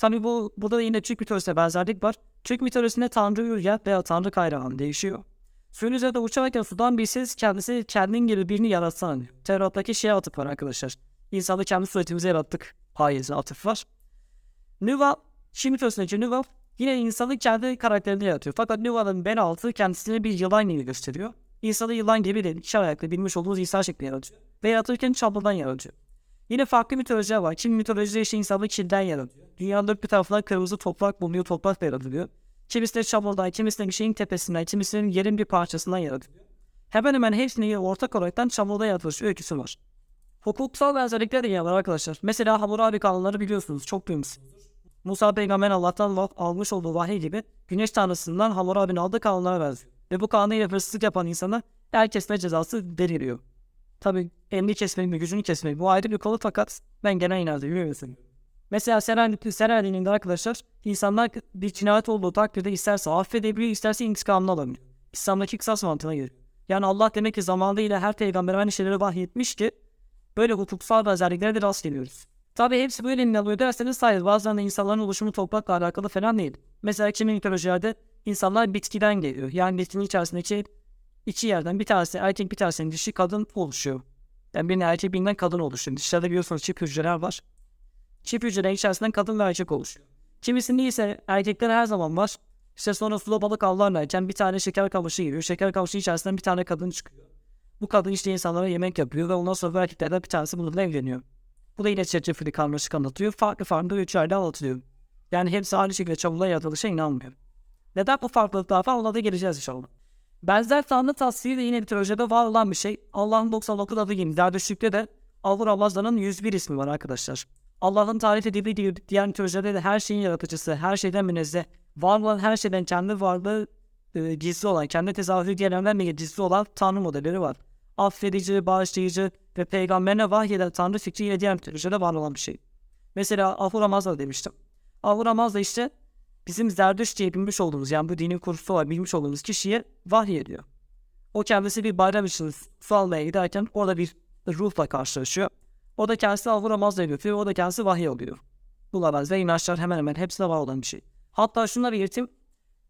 Tabi bu burada da yine Türk mitolojisine benzerlik var. Türk mitolojisinde Tanrı Ürgen veya Tanrı Kayrahan değişiyor. Suyun üzerinde uçarken sudan bir ses kendisi kendin gibi birini yaratsan. Tevrat'taki şeye atıf var arkadaşlar. İnsanı kendi suretimize yarattık. Hayezine atıf var. Nüva, Şii mitolojisindeki Nüva yine insanı kendi karakterini yaratıyor. Fakat Nüva'nın bel altı kendisini bir yılan gibi gösteriyor. İnsanı yılan gibi değil, iki ayaklı bilmiş olduğumuz insan şekli yaratıyor. Ve yaratırken çamurdan yaratıyor. Yine farklı mitolojiler var. Kimi mitolojide işte insanı kilden yaratıyor. Dünyanın dört bir tarafından kırmızı toprak bulunuyor, toprakla yaratılıyor. Kimisinde çamurdan, kimisinde bir şeyin tepesinden, kimisinin yerin bir parçasından yaratılıyor. Hemen hemen hepsinin ortak olaraktan çamurda yaratılış öyküsü var. Hukuksal benzerlikler de yine var arkadaşlar. Mesela Hammurabi kanunları biliyorsunuz, çok duymuşsunuzdur. Musa peygamber Allah'tan almış olduğu vahiy gibi güneş tanrısından Hammurabi'nin aldığı kanunlara benziyor. Ve bu kanunuyla hırsızlık yapan insana el kesme cezası veriliyor. Tabi elini kesmek mi gücünü kesmek bu ayrı bir konu fakat ben genel inanıyorum. Mesela Selanik, Selanik'in arkadaşlar insanlar bir cinayet olduğu takdirde isterse affedebiliyor isterse intikamını alabiliyor. İslam'daki kısas mantığına göre. Yani Allah demek ki zamanıyla her peygamber aynı şeyleri vahyetmiş ki böyle hukuksal benzerliklere de rast geliyoruz. Tabi hepsi böyle inanılıyor derseniz hayır bazen de insanların oluşumu toprakla alakalı falan değil. Mesela kimi mitolojilerde insanlar bitkiden geliyor. Yani bitkinin içerisindeki iki yerden bir tanesi erkek bir tanesi dişi kadın oluşuyor. Yani birinin erkek birinden kadın oluşuyor. Dışarıda biliyorsunuz çift hücreler var. Çift hücrelerin içerisinden kadın ve erkek oluşuyor. Kimisinde ise erkekler her zaman var. İşte sonra suda balık avlarlarken bir tane şeker kamışı giriyor. Şeker kamışı içerisinden bir tane kadın çıkıyor. Bu kadın işte insanlara yemek yapıyor ve ondan sonra erkeklerden bir tanesi bununla evleniyor. Bu da yine çetrefilli karmaşık anlatıyor. Farklı farklı ölçülerde anlatılıyor. Yani hepsi aynı şekilde çamurla yaratılışa inanmıyor. Neden bu farklılıklar var ona da geleceğiz inşallah. Benzer tanrı tasviri de yine mitolojide var olan bir şey. Allah'ın 99 adı gibi Zerdüştlük'te de Allah Ramazan'ın 101 ismi var arkadaşlar. Allah'ın tarif edildiği diğer mitolojilerde de her şeyin yaratıcısı, her şeyden münezzeh, var olan her şeyden kendi varlığı e, gizli olan, kendi tezahürü diğerlerinden bile gizli olan tanrı modelleri var. Affedici, bağışlayıcı ve peygamberine vahyeden tanrı fikri yine diğer mitolojilerde var olan bir şey. Mesela Ahura Mazda demiştim. Ahura Mazda işte bizim Zerdüş diye bilmiş olduğumuz yani bu dinin kurucusu var bilmiş olduğumuz kişiye vahiy ediyor. O kendisi bir bayram için su almaya giderken orada bir ruhla karşılaşıyor. O da kendisi Mazda'ya götürüyor. O da kendisi vahiy oluyor. Buna benzer inançlar hemen hemen hepsinde var olan bir şey. Hatta şunları belirteyim.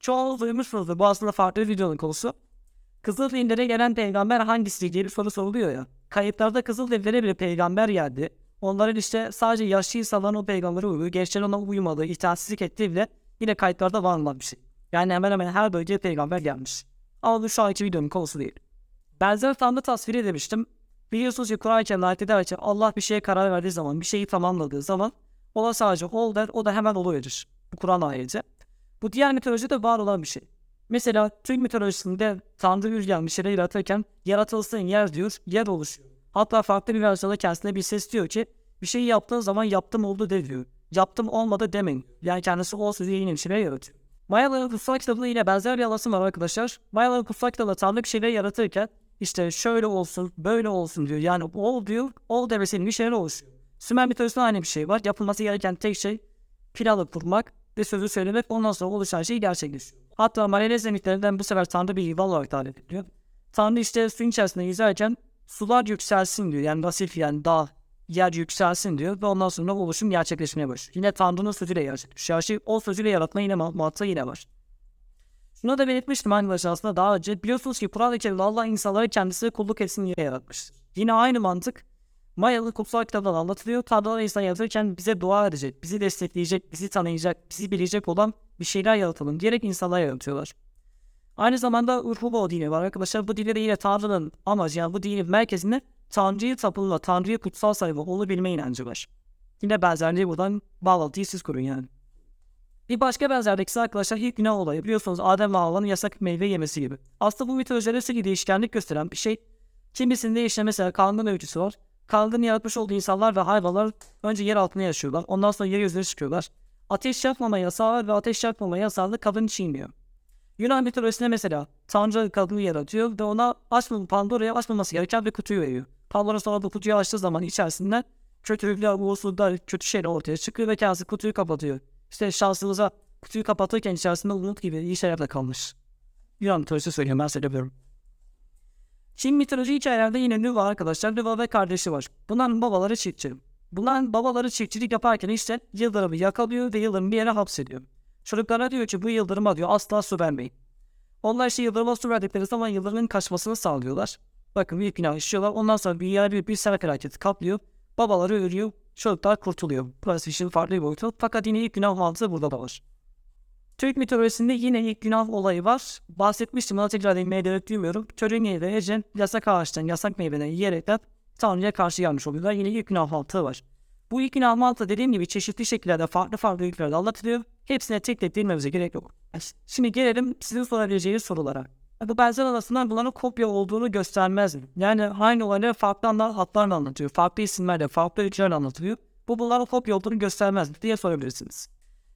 Çoğu duymuşsunuzdur. Bu aslında farklı bir videonun konusu. Kızılderililere gelen peygamber hangisi diye bir soru soruluyor ya. Kayıtlarda Kızılderililere bile peygamber geldi. Onların işte sadece yaşlı insanların o peygambere uyuyor. Gençlerin ona uyumadığı, itaatsizlik ettiği bile yine kayıtlarda var olan bir şey. Yani hemen hemen her bölgeye peygamber gelmiş. Ama bu şu anki videonun konusu değil. Benzer tanrı tasviri demiştim. Biliyorsunuz ki Kur'an-ı Kerim'de ayet eder ki Allah bir şeye karar verdiği zaman, bir şeyi tamamladığı zaman ona sadece ol der, o da hemen oluverir. Bu Kur'an ayeti. Bu diğer mitolojide var olan bir şey. Mesela Türk mitolojisinde Tanrı Ürgen bir şeyler yaratırken yaratılsın yer diyor, yer oluşuyor. Hatta farklı bir versiyonda kendisine bir ses diyor ki bir şeyi yaptığın zaman yaptım oldu de diyor. Yaptım olmadı demeyin. Yani kendisi o sözü yeni bir şeyler yaratıyor. Mayaların kutsal kitabında yine benzer bir anlatım var arkadaşlar. Mayaların kutsal kitabında Tanrı bir şeyler yaratırken işte şöyle olsun, böyle olsun diyor. Yani ol diyor, ol demesiyle bir şeyler oluşuyor. Sümer mitolojisinde aynı bir şey var. Yapılması gereken tek şey planı kurmak ve sözü söylemek ondan sonra oluşan şey gerçekleşiyor. Hatta Mayanese mitlerinden bu sefer Tanrı bir yuval olarak tarif ediliyor. Tanrı işte suyun içerisinde yüzerken sular yükselsin diyor. Yani vasif yani dağ, yer yükselsin diyor ve ondan sonra oluşum gerçekleşmeye başlıyor. Yine Tanrı'nın sözüyle gerçekleşiyor. Her şey o sözüyle yaratma yine mantığı yine var. Şunu da belirtmiştim arkadaşlar aslında daha önce. Biliyorsunuz ki Kur'an-ı Kerim'de Allah insanları kendisi kulluk etsin diye yaratmıştır. Yine aynı mantık Mayalı kutsal kitaptan anlatılıyor. Tanrılar insan yaratırken bize dua edecek, bizi destekleyecek, bizi tanıyacak, bizi bilecek olan bir şeyler yaratalım diyerek insanlar yaratıyorlar. Aynı zamanda Urhubo dini var arkadaşlar. Bu dinde de yine Tanrı'nın amacı yani bu dinin merkezinde Tanrı'yı tapınma, Tanrı'yı kutsal sayma, onu bilme inancı var. Yine benzerliği buradan bağlantıyı siz kurun yani. Bir başka benzerlik ise arkadaşlar ilk günah olayı. Biliyorsunuz Adem ve Havva'nın yasak meyve yemesi gibi. Aslında bu mitolojide sürekli değişkenlik gösteren bir şey. Kimisinde işte mesela kangun öyküsü var. Kangun yaratmış olduğu insanlar ve hayvanlar önce yer altında yaşıyorlar. Ondan sonra yeryüzüne çıkıyorlar. Ateş yakmama yasağı var ve ateş yakmama yasağında kadın çiğniyor. Yunan mitolojisinde mesela Tanrı kadını yaratıyor ve ona açmam, Pandora'ya açmaması gereken bir kutuyu veriyor. Pandora sonra bu kutuyu açtığı zaman içerisinden kötülükler, uğursuzluklar, kötü şeyler ortaya çıkıyor ve kendisi kutuyu kapatıyor. İşte şansınıza kutuyu kapatırken içerisinde umut gibi iyi şeyler de kalmış. Yunan mitolojisi söylüyorum ben söylemiyorum. Çin mitoloji hikayelerde yine Nüva arkadaşlar. Nüva ve kardeşi var. Bunların babaları çiftçi. Bunların babaları çiftçilik yaparken işte yıldırımı yakalıyor ve yıldırımı bir yere hapsediyor. Çocuklara diyor ki bu yıldırıma diyor asla su vermeyin. Onlar işte yıldırıma su verdikleri zaman yıldırımın kaçmasını sağlıyorlar. Bakın bir günah işliyorlar. Ondan sonra bir yer bir, bir sel felaketi kaplıyor. Babaları ölüyor. Çocuklar kurtuluyor. Burası işin farklı bir boyutu. Fakat yine ilk günah mantığı burada da var. Türk mitolojisinde yine ilk günah olayı var. Bahsetmiştim ona tekrar değinmeye gerek duymuyorum. Törünye ve Ecen yasak ağaçtan yasak meyveden yiyerekten Tanrı'ya karşı gelmiş oluyorlar. Yine ilk günah mantığı var. Bu ilk günah mantığı dediğim gibi çeşitli şekillerde farklı farklı ülkelerde anlatılıyor. Hepsine tek tek değinmemize gerek yok. Şimdi gelelim sizin sorabileceğiniz sorulara. Bu benzer arasından bunların kopya olduğunu göstermez mi? Yani aynı olayları farklı anlar, hatlarla anlatıyor. Farklı isimlerle, farklı ülkelerle anlatılıyor. Bu bunların kopya olduğunu göstermez mi diye sorabilirsiniz.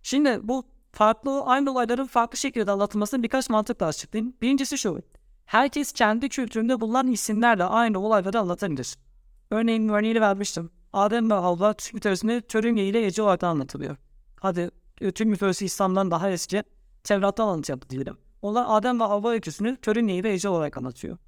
Şimdi bu farklı aynı olayların farklı şekilde anlatılmasını birkaç mantıkla açıklayayım. Birincisi şu. Herkes kendi kültüründe bulunan isimlerle aynı olayları anlatabilir. Örneğin örneğini vermiştim. Adem ve Havva Türk mitolojisinde Törünge ile Ece olarak anlatılıyor. Hadi e, Türk mitolojisi İslam'dan daha eski. Tevrat'tan anlatıyor diyelim. Onlar Adem ve Havva öyküsünü Törünge ve Ece olarak anlatıyor.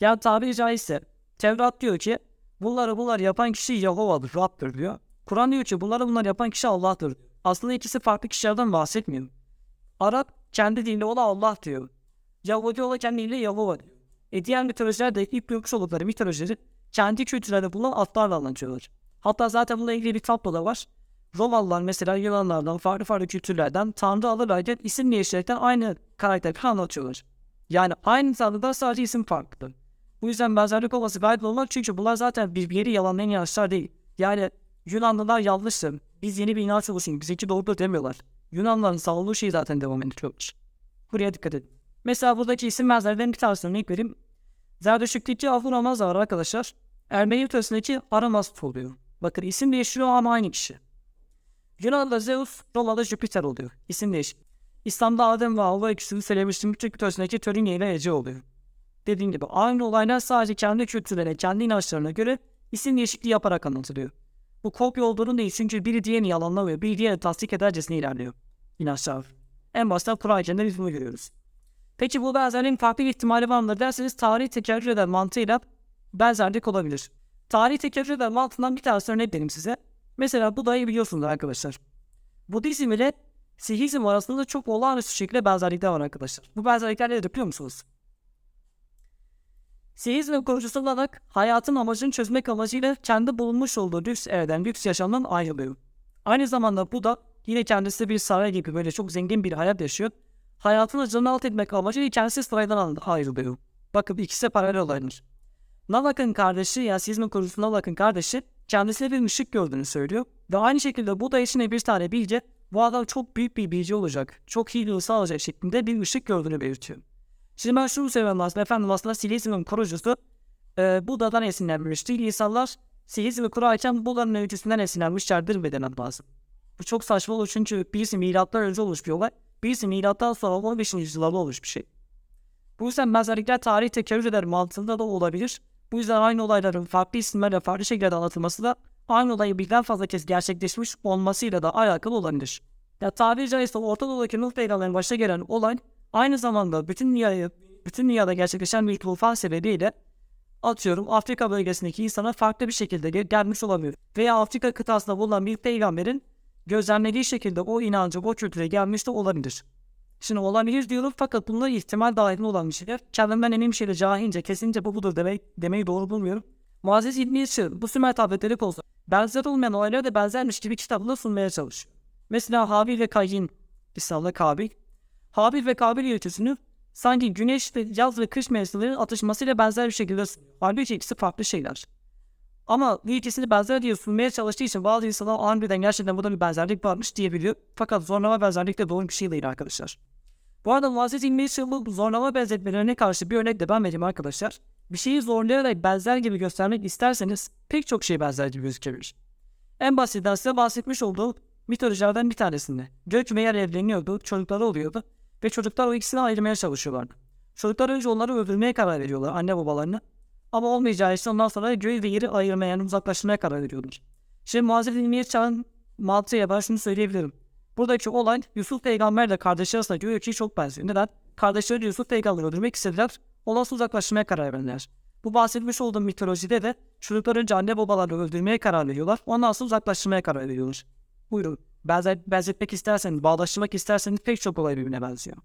Yani tabiri caizse Tevrat diyor ki bunları bunlar yapan kişi Yahova'dır, Rab'dır diyor. Kur'an diyor ki bunları bunlar yapan kişi Allah'tır. Aslında ikisi farklı kişilerden bahsetmiyor. Arap kendi diliyle ola Allah diyor. Yahudi ola kendi diliyle Yahova diyor. E diğer mitolojiler de ilk duymuş oldukları mitolojileri kendi kültürlerinde bulunan atlarla anlatıyorlar. Hatta zaten bununla ilgili bir tablo da var. Romalılar mesela Yunanlardan farklı farklı kültürlerden Tanrı alırlarken isim değiştirerekten aynı karakteri anlatıyorlar. Yani aynı Tanrı'dan sadece isim farklı. Bu yüzden benzerlik olması gayet normal çünkü bunlar zaten birbiri yalanlayan inançlar değil. Yani Yunanlılar yanlıştır. Biz yeni bir inanç oluşun. Bizimki doğrudur demiyorlar. Yunanlıların savunduğu şey zaten devam ediyormuş. Buraya dikkat edin. Mesela buradaki isim benzerlerden bir tanesini örnek vereyim. Zerdüştlük'teki Ahur Amaz var arkadaşlar. Ermeni mitolojisindeki Aramast oluyor. Bakın isim değiştiriyor ama aynı kişi. Yunan'da Zeus, Roma'da Jüpiter oluyor. İsim değişik. İslam'da Adem ve Havva ikisini söylemiştim. Türk mitolojisindeki Törünye ile Ece oluyor. Dediğim gibi aynı olaylar sadece kendi kültürlerine, kendi inançlarına göre isim değişikliği yaparak anlatılıyor. Bu kopya olduğunu değil çünkü biri diğerini yalanlamıyor, biri diğerini tasdik edercesine ilerliyor. İnançlar. En başta Kur'an içinde biz görüyoruz. Peki bu benzerliğin farklı bir ihtimali var mıdır derseniz tarih tekerrür eden mantığıyla benzerlik olabilir. Tarih tekerrür eden mantığından bir tanesi örnek vereyim size. Mesela Buda'yı biliyorsunuz arkadaşlar. Budizm ile Sihizm arasında çok olağanüstü şekilde benzerlikler var arkadaşlar. Bu benzerlikler nedir biliyor musunuz? Sihizmin kurucusu olarak hayatın amacını çözmek amacıyla kendi bulunmuş olduğu lüks evden, lüks yaşamdan ayrılıyor. Aynı zamanda bu da yine kendisi bir saray gibi böyle çok zengin bir hayat yaşıyor. Hayatını canı alt etmek amacıyla kendisi saraydan ayrılıyor. Bakın ikisi paralel olaylar. Nalak'ın kardeşi yani Sihizmin kurucusu Nalak'ın kardeşi kendisine bir ışık gördüğünü söylüyor. Ve aynı şekilde bu da içine bir tane bilge bu adam çok büyük bir bilgi olacak. Çok iyi bir insan olacak şeklinde bir ışık gördüğünü belirtiyor. Şimdi ben şunu seviyorum aslında. Efendim aslında Silizm'in kurucusu e, Buda'dan esinlenmiştir. İnsanlar Silizm'i kurarken Buda'nın öyküsünden esinlenmişlerdir ve demem lazım. Bu çok saçma olur çünkü birisi milattan önce olmuş bir olay. Birisi milattan sonra 15. yüzyıllarda olmuş bir şey. Bu yüzden benzerlikler tarih tekerrür eder mantığında da olabilir. Bu yüzden aynı olayların farklı isimlerle farklı şekilde anlatılması da aynı olayı birden fazla kez gerçekleşmiş olmasıyla da alakalı olabilir. Ya tabiri caizse Orta Doğu'daki Nuh peygamberin başına gelen olay aynı zamanda bütün dünyayı, bütün dünyada gerçekleşen bir tufan sebebiyle atıyorum Afrika bölgesindeki insana farklı bir şekilde gel- gelmiş olabilir. Veya Afrika kıtasında bulunan bir peygamberin gözlemlediği şekilde o inancı, o kültüre gelmiş de olabilir. Şimdi olabilir diyorum fakat bunlar ihtimal dahilinde olan bir şeyler. Kendimden emin bir şeyle cahilce kesince bu budur demek, demeyi doğru bulmuyorum. Muazzez İbni Yusuf bu Sümer tabletleri konusunda benzer olmayan olayları da benzermiş gibi kitabında sunmaya çalışıyor. Mesela Habil ve Kayin, İslam'da Kabil. Habil ve Kabil ilişkisini sanki güneş ve yaz ve kış mevsimlerinin atışmasıyla benzer bir şekilde sunuyor. Halbuki ikisi farklı şeyler. Ama bu ikisini benzer diye sunmaya çalıştığı için bazı insanlar aniden gerçekten burada bir benzerlik varmış diyebiliyor. Fakat zorlama benzerlik de doğru bir şey değil arkadaşlar. Bu arada Muazzez İlmi bu zorlama benzetmelerine karşı bir örnek de ben vereyim arkadaşlar. Bir şeyi zorlayarak benzer gibi göstermek isterseniz pek çok şey benzer gibi gözükebilir. En basitinden size bahsetmiş olduğum mitolojilerden bir tanesinde. Gök ve yer evleniyordu, çocukları oluyordu ve çocuklar o ikisini ayırmaya çalışıyorlardı. Çocuklar önce onları öldürmeye karar veriyorlar anne babalarını. Ama olmayacağı için ondan sonra göğü ve yeri ayırmaya yani uzaklaştırmaya karar veriyorlar. Şimdi Muazzez İlmiye çağın mantığıyla ben şunu söyleyebilirim. Buradaki olay Yusuf peygamberle kardeşi arasında diyor ki çok benziyor. Neden? Kardeşleri Yusuf peygamberi öldürmek istediler. Olası uzaklaşmaya karar verdiler. Bu bahsetmiş olduğum mitolojide de çocuklar önce anne babalarını öldürmeye karar veriyorlar. Ondan sonra uzaklaştırmaya karar veriyorlar. Buyurun. Benzetmek isterseniz, bağdaştırmak isterseniz pek çok olay birbirine benziyor.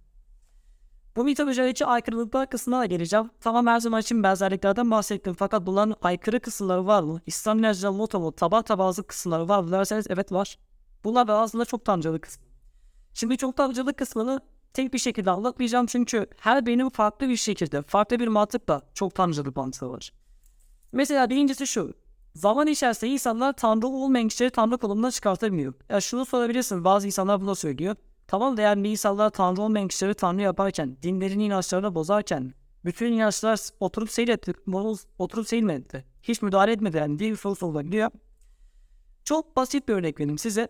Bu mitolojideki aykırılıklar kısmına da geleceğim. Tamam her zaman için benzerliklerden bahsettim. Fakat bunların aykırı kısımları var mı? İslam inancından motomu, tabak tabazlık kısımları var mı derseniz evet var. Bunlar da aslında çok tanrıcılık kısmı. Şimdi çok tanrıcılık kısmını tek bir şekilde anlatmayacağım çünkü her birinin farklı bir şekilde, farklı bir mantıkla çok tanrıcılık mantığı var. Mesela birincisi şu. Zaman içerisinde insanlar tanrı olmayan kişileri tanrı konumuna çıkartamıyor. Ya şunu sorabilirsin bazı insanlar bunu söylüyor. Tamam da yani bir tanrı olmayan kişileri tanrı yaparken, dinlerin inançlarını bozarken, bütün inançlar oturup seyretti, oturup seyretmedi. Hiç müdahale etmedi yani diye bir soru sorulabiliyor. Çok basit bir örnek vereyim size.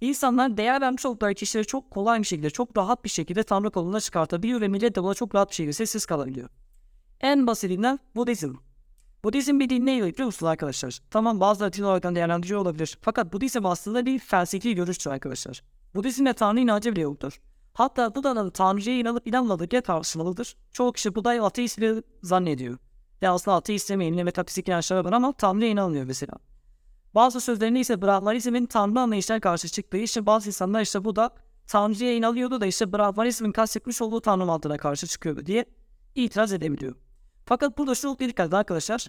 İnsanlar değer vermiş oldukları kişileri çok kolay bir şekilde, çok rahat bir şekilde tanrı koluna çıkartabiliyor ve millet de buna çok rahat bir şekilde sessiz kalabiliyor. En basitinden Budizm. Budizm bir din ne biliyor musunuz arkadaşlar? Tamam bazıları din olarak değerlendiriyor olabilir. Fakat Budizm aslında bir felsefi görüştür arkadaşlar. Budizm'de Tanrı inancı bile yoktur. Hatta Buda'nın Tanrı'ya inanıp inanmadığı diye tartışmalıdır. Çoğu kişi Buda'yı ateist bile zannediyor. Ya aslında ateist demeyin ne metafizik inançları var ama Tanrı'ya inanmıyor mesela. Bazı sözlerinde ise Brahmanizmin Tanrı anlayışına karşı çıktığı için bazı insanlar işte bu da Tanrı'ya inanıyordu da işte Brahmanizmin kastetmiş olduğu Tanrı mantığına karşı çıkıyordu diye itiraz edebiliyor. Fakat burada şu bir dikkat arkadaşlar.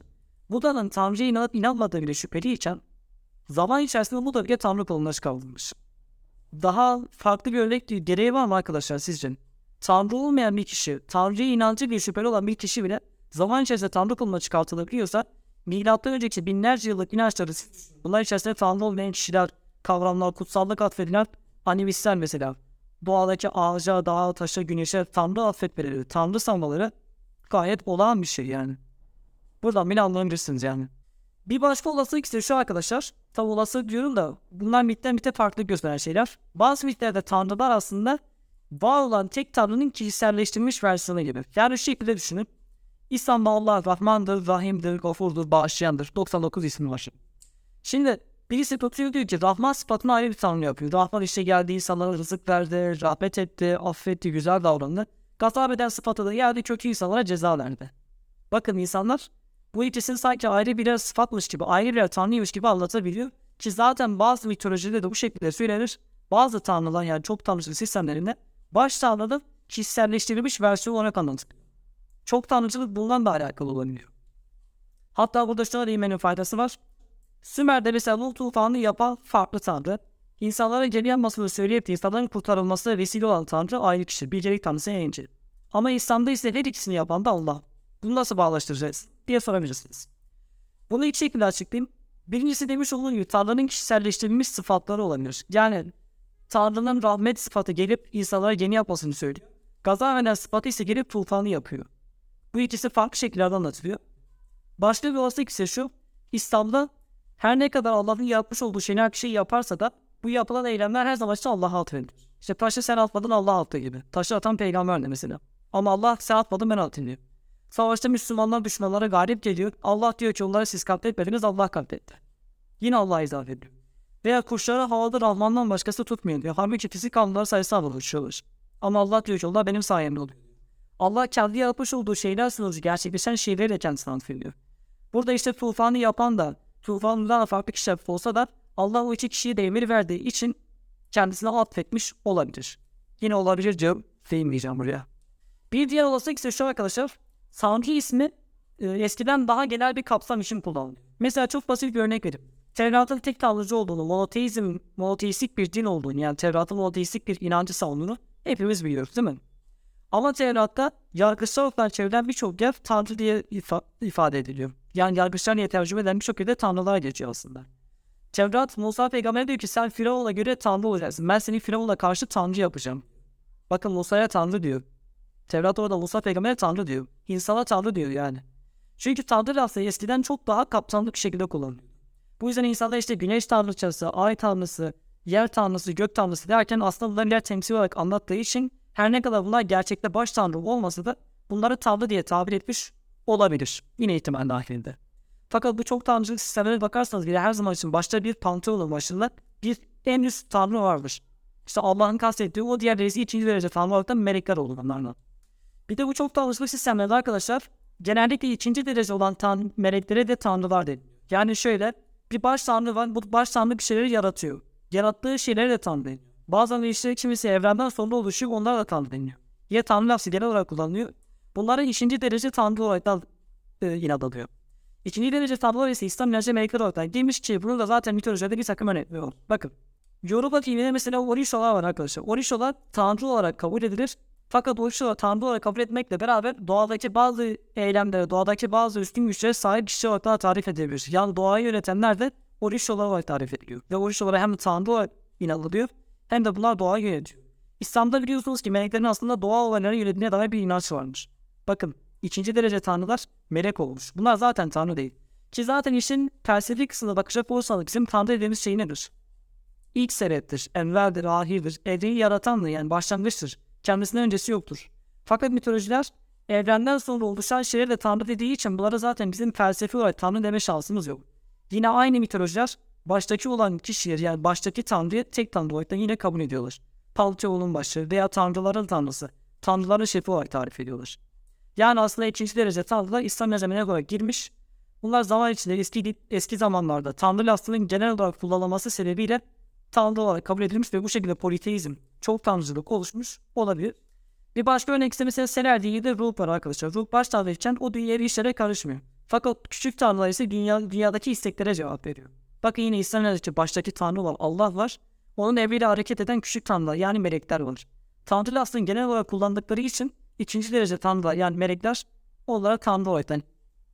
Buda'nın Tanrı'ya inanıp inanmadığı bile şüpheliyken zaman içerisinde Buda bile Tanrı koluna çıkarılmış. Daha farklı bir örnek değil. Gereği var mı arkadaşlar sizce? Tanrı olmayan bir kişi, Tanrı'ya inancı bir şüpheli olan bir kişi bile zaman içerisinde Tanrı koluna çıkartılabiliyorsa milattan önceki binlerce yıllık inançları bunlar içerisinde Tanrı olmayan kişiler, kavramlar, kutsallık atfedilen animistler mesela. Doğadaki ağaca, dağa, taşa, güneşe Tanrı affetmeleri, Tanrı sanmaları gayet olağan bir şey yani. Buradan beni anlayabilirsiniz yani. Bir başka olasılık ise şu arkadaşlar. Tam olasılık diyorum da bunlar mitten mite farklı gösteren şeyler. Bazı mitlerde tanrılar aslında var olan tek tanrının kişiselleştirilmiş versiyonu gibi. Yani şu şekilde düşünün. İslam'da Allah Rahmandır, Rahim'dir, Gafur'dur, Bağışlayandır. 99 ismi var. Şimdi birisi tutuyor diyor ki Rahman sıfatını ayrı bir tanrı yapıyor. Rahman işte geldi insanlara rızık verdi, rahmet etti, affetti, güzel davrandı. Gazap eden sıfatı da geldi kötü insanlara ceza verdi. Bakın insanlar bu ikisini sanki ayrı birer sıfatmış gibi, ayrı birer tanrıymış gibi anlatabiliyor. Ki zaten bazı mitolojide de bu şekilde söylenir. Bazı tanrılar yani çok tanrıcı sistemlerinde baş tanrının kişiselleştirilmiş versiyon olarak anlatılıyor. Çok tanrıcılık bundan da alakalı olabiliyor. Hatta burada şuna değinmenin faydası var. Sümer'de mesela Nuh tufanı yapan farklı tanrı. İnsanlara geri yanmasını söyleyip insanların kurtarılmasına vesile olan tanrı ayrı kişi. Bilgelik tanrısı ince. Ama İslam'da ise her ikisini yapan da Allah. Bunu nasıl bağlaştıracağız diye sorabilirsiniz. Bunu iki şekilde açıklayayım. Birincisi demiş olduğum gibi Tanrı'nın kişiselleştirilmiş sıfatları olabilir. Yani Tanrı'nın rahmet sıfatı gelip insanlara yeni yapmasını söylüyor. Gaza veren sıfatı ise gelip tufanı yapıyor. Bu ikisi farklı şekillerde anlatılıyor. Başka bir olasılık ise şu. İslam'da her ne kadar Allah'ın yapmış olduğu şeyler her yaparsa da bu yapılan eylemler her zaman için Allah'a atfedilir. İşte taşı sen atmadın Allah attı gibi. Taşı atan peygamber de mesela. Ama Allah sen atmadın ben attım diyor. Savaşta Müslümanlar düşmanlara galip geliyor. Allah diyor ki onları siz katletmediniz Allah katletti. Yine Allah izafe ediyor. Veya kuşları havada Rahman'dan başkası tutmuyor diyor. Halbuki fizik kanunları sayısal ulaşıyorlar. Ama Allah diyor ki onlar benim sayemde oluyor. Allah kendi yapmış olduğu şeyler sonucu gerçekleşen şeyleri de kendisine atfediyor. Burada işte tufanı yapan da tufanından farklı kişiler olsa da Allah o iki kişiye de emir verdiği için kendisine atfetmiş olabilir. Yine olabilir diyorum. Değinmeyeceğim buraya. Bir diğer olasılık ise şu arkadaşlar. Tanrı ismi e, eskiden daha genel bir kapsam için kullanılıyor. Mesela çok basit bir örnek vereyim. Tevrat'ın tek tanrıcı olduğunu, monoteizm, monoteistik bir din olduğunu yani Tevrat'ın monoteistik bir inancı savunduğunu hepimiz biliyoruz değil mi? Ama Tevrat'ta yargıçlar olarak çevrilen birçok yer Tanrı diye ifa- ifade ediliyor. Yani yargıçlar diye tercüme edilen birçok yerde Tanrılar geçiyor aslında. Tevrat Musa peygamber diyor ki sen Firavun'a göre Tanrı olacaksın. Ben seni Firavun'a karşı Tanrı yapacağım. Bakın Musa'ya Tanrı diyor. Tevrat orada Musa peygamber Tanrı diyor. İnsana Tanrı diyor yani. Çünkü Tanrı lafı eskiden çok daha kapsamlı şekilde kullanılıyor. Bu yüzden insanlar işte güneş tanrıçası, ay tanrısı, yer tanrısı, gök tanrısı derken aslında bunları birer temsil olarak anlattığı için her ne kadar bunlar gerçekte baş tanrı olmasa da bunları tanrı diye tabir etmiş olabilir. Yine ihtimal dahilinde. Fakat bu çok tanrıcılık sistemlerine bakarsanız bile her zaman için başta bir panteonun başında bir en üst tanrı vardır. İşte Allah'ın kastettiği o diğer derece ikinci derece tanrı olarak da melekler olur bunlarla. Bir de bu çok tanrıçlık sistemlerde arkadaşlar genellikle ikinci derece olan tan meleklere de tanrılar deniliyor. Yani şöyle bir baş tanrı var bu baş tanrı bir şeyleri yaratıyor. Yarattığı şeyleri de tanrı deniyor. Bazen de işte kimisi evrenden sonra oluşuyor onlar da tanrı deniyor. Ya tanrı lafzı genel olarak kullanılıyor. Bunlara ikinci derece tanrı olarak da e, inat alıyor. İkinci derece tanrılar ise İslam inançlı melekler olarak da demiş ki bunu da zaten mitolojide bir takım örnekleri var. Bakın. Yoruba dininde mesela Orisho'lar var arkadaşlar. Orisho'lar tanrı olarak kabul edilir. Fakat Orisho'lar tanrı olarak kabul etmekle beraber doğadaki bazı eylemlere, doğadaki bazı üstün güçlere sahip kişi olarak daha tarif edilebilir. Yani doğayı yönetenler de Orisho'lar olarak tarif ediliyor. Ve Orisho'lara hem tanrı olarak inanılıyor hem de bunlar doğayı yönetiyor. İslam'da biliyorsunuz ki meleklerin aslında doğa olayları yönettiğine dair bir inanç varmış. Bakın ikinci derece tanrılar melek olmuş. Bunlar zaten tanrı değil. Ki zaten işin felsefi kısmına bakacak olursanız bizim tanrı dediğimiz şey nedir? İlk sebeptir, enveldir, ahirdir, evreni yaratandır yani başlangıçtır. Kendisinden öncesi yoktur. Fakat mitolojiler evrenden sonra oluşan şeyleri de tanrı dediği için bunlara zaten bizim felsefi olarak tanrı deme şansımız yok. Yine aynı mitolojiler baştaki olan kişileri yani baştaki tanrıyı tek tanrı olarak da yine kabul ediyorlar. Palçoğlu'nun başı veya tanrıların tanrısı, tanrıların şefi olarak tarif ediyorlar. Yani aslında ikinci derece tanrılar İslam yazımına olarak girmiş. Bunlar zaman içinde eski, eski zamanlarda tanrı lafzının genel olarak kullanılması sebebiyle tanrı olarak kabul edilmiş ve bu şekilde politeizm, çok tanrıcılık oluşmuş olabilir. Bir başka örnek ise mesela Seler diye de ruh var arkadaşlar. Ruh baş tanrı için o dünyaya işlere karışmıyor. Fakat küçük tanrılar ise dünya, dünyadaki isteklere cevap veriyor. Bakın yine İslam için baştaki tanrı olan Allah var. Onun emriyle hareket eden küçük tanrılar yani melekler var. Tanrı aslında genel olarak kullandıkları için ikinci derece tanrılar yani melekler onlara tanrı olarak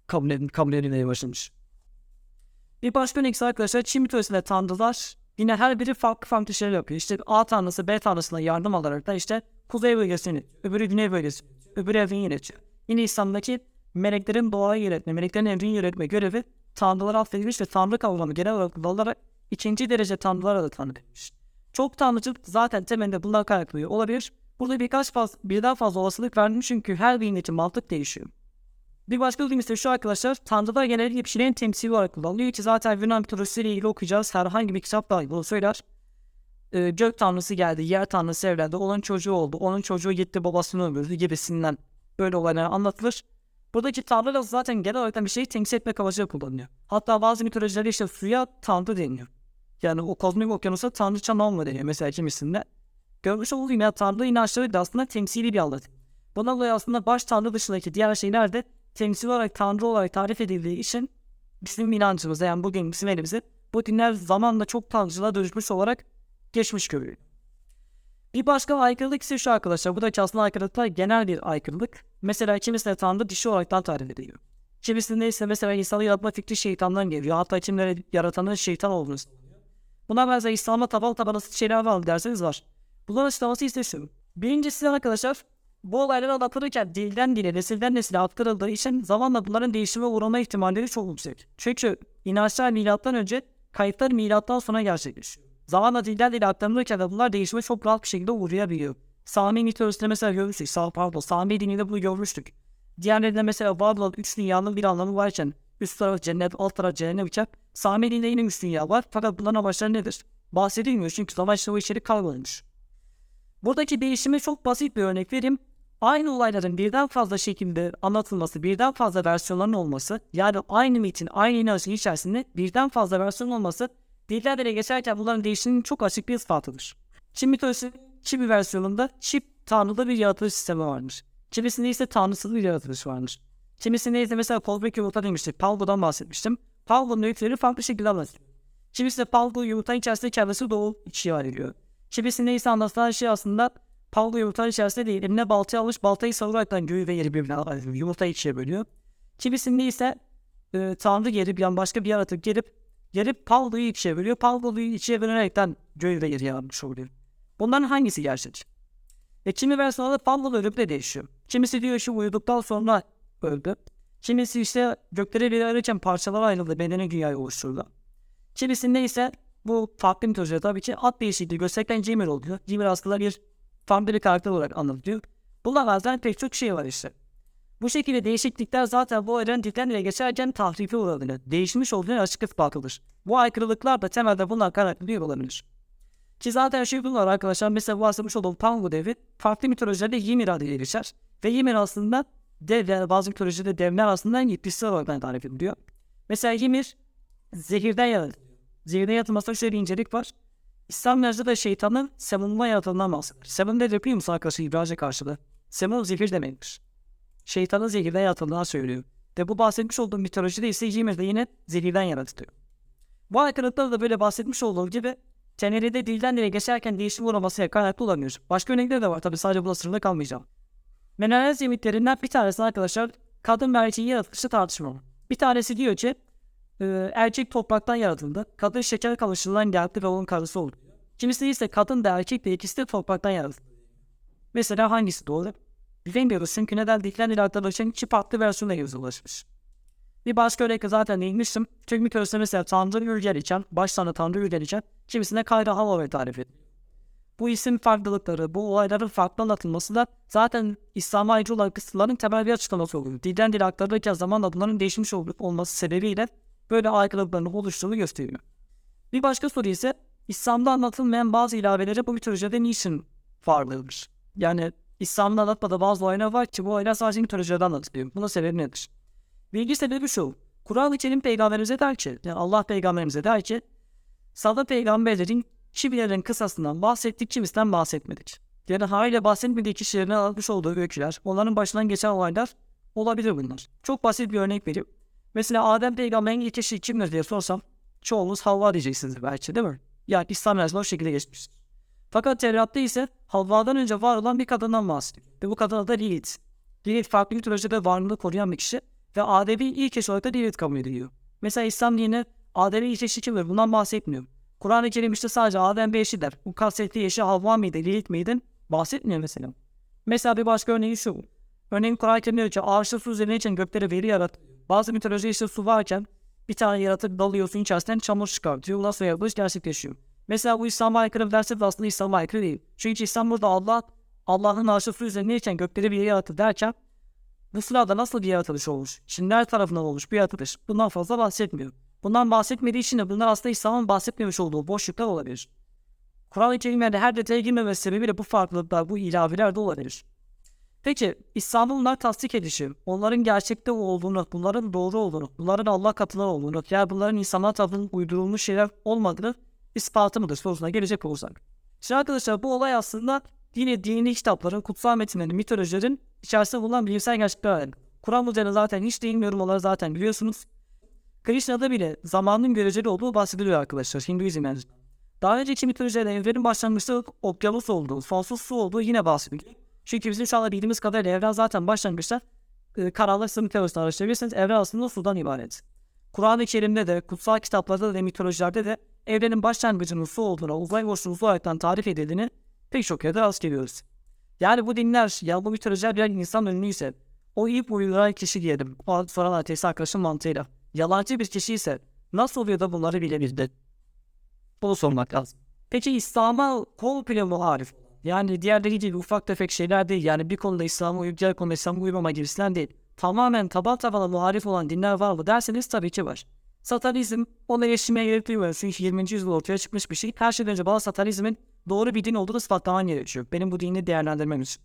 kabul, edin, kabul edilmeye başlamış. Bir başka örnek arkadaşlar Çin mitolojisinde tanrılar yine her biri farklı farklı şeyler yapıyor. İşte A tanrısı B tanrısına yardım alarak da işte kuzey bölgesini, öbürü güney bölgesini, öbürü evreni yönetiyor. Yine İslam'daki meleklerin doğayı yönetme, meleklerin evreni yönetme görevi tanrılara affedilmiş ve tanrı kavramı genel olarak kullanılarak ikinci derece tanrılara da tanrı edilmiş. Çok tanrıcılık zaten temelinde bundan kaynaklanıyor olabilir. Burada birkaç faz, birden fazla olasılık verdim çünkü her birinin için mantık değişiyor. Bir başka durum ise şu arkadaşlar, tanrılar genellikle bir şeylerin temsili olarak kullanılıyor ki zaten Yunan mitolojisiyle ilgili okuyacağız. Herhangi bir kitap dahi bunu söyler. Ee, gök tanrısı geldi, yer tanrısı evlendi, onun çocuğu oldu, onun çocuğu gitti babasını öldürdü gibisinden böyle olaylar anlatılır. Buradaki tanrılar zaten genel olarak bir şeyi temsil etmek amacıyla kullanılıyor. Hatta bazı mitolojilerde işte suya tanrı deniyor. Yani o kozmik okyanusa tanrıça mı deniyor mesela kimisinde. Görmüş olduğum ya tanrı inançları da aslında temsili bir anlatım. Buna dolayı aslında baş tanrı dışındaki diğer şeyler de temsil olarak tanrı olarak tarif edildiği için bizim inancımız yani bugün bizim elimizde bu dinler zamanla çok tanrıcılığa dönüşmüş olarak geçmiş görüyor. Bir başka aykırılık ise şu arkadaşlar. Bu da aslında aykırılıklar genel bir aykırılık. Mesela kimisine tanrı dişi olaraktan tarif ediliyor. Kimisinde ise mesela insanı yaratma fikri şeytandan geliyor. Hatta kimlere yaratanın şeytan olduğunu. Buna benzer İslam'a taban tabanası şeyler var derseniz var. Bunların açıklaması ise şu. Birincisi arkadaşlar bu olaylar anlatılırken dilden dile, nesilden nesile aktarıldığı için zamanla bunların değişime uğrama ihtimalleri çok yüksek. Çünkü inançlar milattan önce, kayıtlar milattan sonra gerçekleşiyor. Zamanla dilden dile aktarılırken de bunlar değişime çok rahat bir şekilde uğrayabiliyor. Sami mitolojisinde mesela görmüştük. Sağ pardon. Sami dininde bunu görmüştük. Diğerlerinde mesela var olan üç dünyanın bir anlamı varken üst taraf cennet, alt taraf cehennem iken Sami dininde yine üç dünya var. Fakat bunların amaçları nedir? Bahsedilmiyor çünkü işte o içerik kalmamış. Buradaki değişime çok basit bir örnek vereyim. Aynı olayların birden fazla şekilde anlatılması, birden fazla versiyonların olması, yani aynı metin, aynı inancın içerisinde birden fazla versiyon olması, diller geçerken bunların değişiminin çok açık bir ispatıdır. Çin mitolojisi Çin bir versiyonunda çip tanrılı bir yaratılış sistemi varmış. Kimisinde ise tanrısız bir yaratılış varmış. Kimisinde ise mesela Kolbek yumurta demiştik. Palgo'dan bahsetmiştim. Palgo'nun öyküleri farklı şekilde anlatılıyor. Kimisinde Palgo yumurta içerisinde kendisi doğu içi ediyor. Kimisinde ise anlatılan şey aslında Pavlo yumurtanın içerisinde değil. Eline baltayı almış baltayı savuraraktan göğü ve yeri birbirine. Yumurtayı ikiye bölüyor. Kimisinde ise e, Tanrı gelip yani başka bir yaratık gelip gelip Pavlo'yu ikiye bölüyor. Pavlo'yu ikiye bölerekten göğü ve yeri yaratmış oluyor. Bunların hangisi gerçek? Ve kimi versiyonlarda Pavlo ölüp de değişiyor. Kimisi diyor şu uyuduktan sonra öldü. Kimisi işte gökleri bir ararken parçalara ayrıldı. Bedeni dünyayı oluşturdu. Kimisinde ise bu farklı mitolojide tabii ki at değişikliği gösterirken Cemil oluyor. Cemil aslında bir farklı bir karakter olarak anlatılıyor. Bunlardan pek çok şey var işte. Bu şekilde değişiklikler zaten bu olayların dilden geçerken tahrifi olabilir. Değişmiş olduğunu açık ispatlıdır. Bu aykırılıklar da temelde bunlar kaynaklı olabilir. Ki zaten şey bunlar arkadaşlar mesela bahsetmiş olduğum Tango devi farklı mitolojilerde Ymir adıyla geçer. Ve Ymir aslında dev yani bazı mitolojide devler aslında yetkisi olarak tarif ediliyor. Mesela Ymir zehirden yaratılıyor. Zehirden yaratılmasında şöyle incelik var. İslam inancında da şeytanın semunla yaratıldığından bahseder. Semun ne biliyor musun arkadaşlar İbrahim'e karşılığı? Semun zehir demektir. Şeytanın zehirden yaratıldığını söylüyor. Ve bu bahsetmiş olduğum mitolojide ise Ymir de yine zehirden yaratılıyor. Bu aykırılıklarda da böyle bahsetmiş olduğum gibi TNR'de dilden dile geçerken değişim uğramasına kaynaklı olamıyor. Başka örnekler de var tabi sadece buna sınırlı kalmayacağım. Menenez yemiklerinden bir tanesi arkadaşlar kadın ve erkeğin yaratılışı tartışmalı. Bir tanesi diyor ki e, erkek topraktan yaratıldı. Kadın şeker kamışından geldi ve onun karısı oldu. Kimisi ise kadın da erkek de ikisi de topraktan yaratıldı. Mesela hangisi doğru? Bilemiyoruz çünkü neden dilden dile aktarılışın iki farklı versiyonla yazılmış. Bir başka örnekte zaten değinmiştim. Türk mitolojisinde mesela Tanrı Ürger için, baş Tanrı Tanrı Ürger için kimisine Kayra Hava tarif. Bu isim farklılıkları, bu olayların farklı anlatılması da zaten İslam'a ayrıca olan kısımların temel bir açıklaması oluyor. Dilden dile aktarılırken zaman adımların değişmiş olması sebebiyle böyle aykırılıkların oluştuğunu gösteriyor. Bir başka soru ise İslam'da anlatılmayan bazı ilaveleri bu mitolojide niçin varlığıdır? Yani İslam'da anlatmadığı bazı olaylar var ki bu olaylar sadece mitolojide anlatılıyor. Buna sebebi nedir? Bilgi sebebi şu. Kur'an-ı Kerim peygamberimize der ki, yani Allah peygamberimize der ki, Sada peygamberlerin kimilerin kısasından bahsettik, kimisinden bahsetmedik. Yani haliyle bahsetmediği kişilerin almış olduğu öyküler, onların başından geçen olaylar olabilir bunlar. Çok basit bir örnek vereyim. Mesela Adem peygamberin ilk eşi kimdir diye sorsam, çoğunuz Havva diyeceksiniz belki değil mi? Yani İslam yazılı o şekilde geçmiş. Fakat Tevrat'ta ise Havva'dan önce var olan bir kadından bahsediyor. Ve bu kadın adı Lilith. Lilith farklı mitolojide varlığını koruyan bir kişi ve Adem'in ilk eşi olarak da Lilith kabul ediliyor. Mesela İslam dini Adem'in ilk eşi kimdir? Bundan bahsetmiyor. Kur'an-ı Kerim işte sadece Adem bir eşi der. Bu kastettiği eşi Havva mıydı, Lilith miydi? Bahsetmiyor mesela. Mesela bir başka örneği şu. Örneğin Kur'an-ı Kerim diyor ki ağaçta su üzerine için gökleri veri yarat. Bazı mitoloji işte su varken bir tane yaratık dalıyor suyun içerisinden çamur çıkartıyor. Bundan sonra yapılış gerçekleşiyor. Mesela bu İslam'a aykırı derse de aslında İslam'a aykırı değil. Çünkü İslam burada Allah Allah'ın arşı su üzerine için gökleri bir yarattı derken bu sırada nasıl bir yaratılış olmuş? Çinler tarafından olmuş bir yaratılış. Bundan fazla bahsetmiyor. Bundan bahsetmediği için de bunlar aslında İslam'ın bahsetmemiş olduğu boşluklar olabilir. Kur'an-ı Kerim'de her detaya girmemesi sebebiyle bu farklılıklar, bu ilaveler de olabilir. Peki İslam'ın tasdik edişi, onların gerçekte olduğunu, bunların doğru olduğunu, bunların Allah katında olduğunu, yani bunların insanlar tarafından uydurulmuş şeyler olmadığını ispatı mıdır sorusuna gelecek olursak. Şimdi arkadaşlar bu olay aslında yine dini kitapların, kutsal metinlerin, mitolojilerin içerisinde bulunan bilimsel gerçekler. Kur'an üzerine zaten hiç değinmiyorum onları zaten biliyorsunuz. Krishna'da bile zamanın göreceli olduğu bahsediliyor arkadaşlar Hinduizm'den. Daha önceki mitolojide evrenin başlangıçta okyanus olduğu, sonsuz su olduğu yine bahsediliyor. Çünkü bizim şu anda bildiğimiz kadarıyla evren zaten başlangıçta e, karanlık sınır teorisini araştırabilirsiniz. Evren aslında sudan ibaret. Kur'an-ı Kerim'de de, kutsal kitaplarda da mitolojilerde de evrenin başlangıcının su olduğuna, uzay boşluğu olarak tarif edildiğini pek çok yerde rast geliyoruz. Yani bu dinler, ya bu mitolojiler birer insan ünlüyse, o ilk uyduran kişi diyelim, soran ateist arkadaşın mantığıyla, yalancı bir kişi ise nasıl oluyor da bunları bilebildi? Bunu sormak lazım. Peki İslam'a komple muharif yani diğerleri gibi ufak tefek şeyler değil. Yani bir konuda İslam'a uyup diğer konuda İslam'a uymama gibisinden değil. Tamamen taban tabana muharif olan dinler var mı derseniz tabii ki var. Satanizm ona erişime gerek duymuyor. Çünkü 20. yüzyılda ortaya çıkmış bir şey. Her şeyden önce bana satanizmin doğru bir din olduğunu ispatlaman gerekiyor. Benim bu dini değerlendirmem için.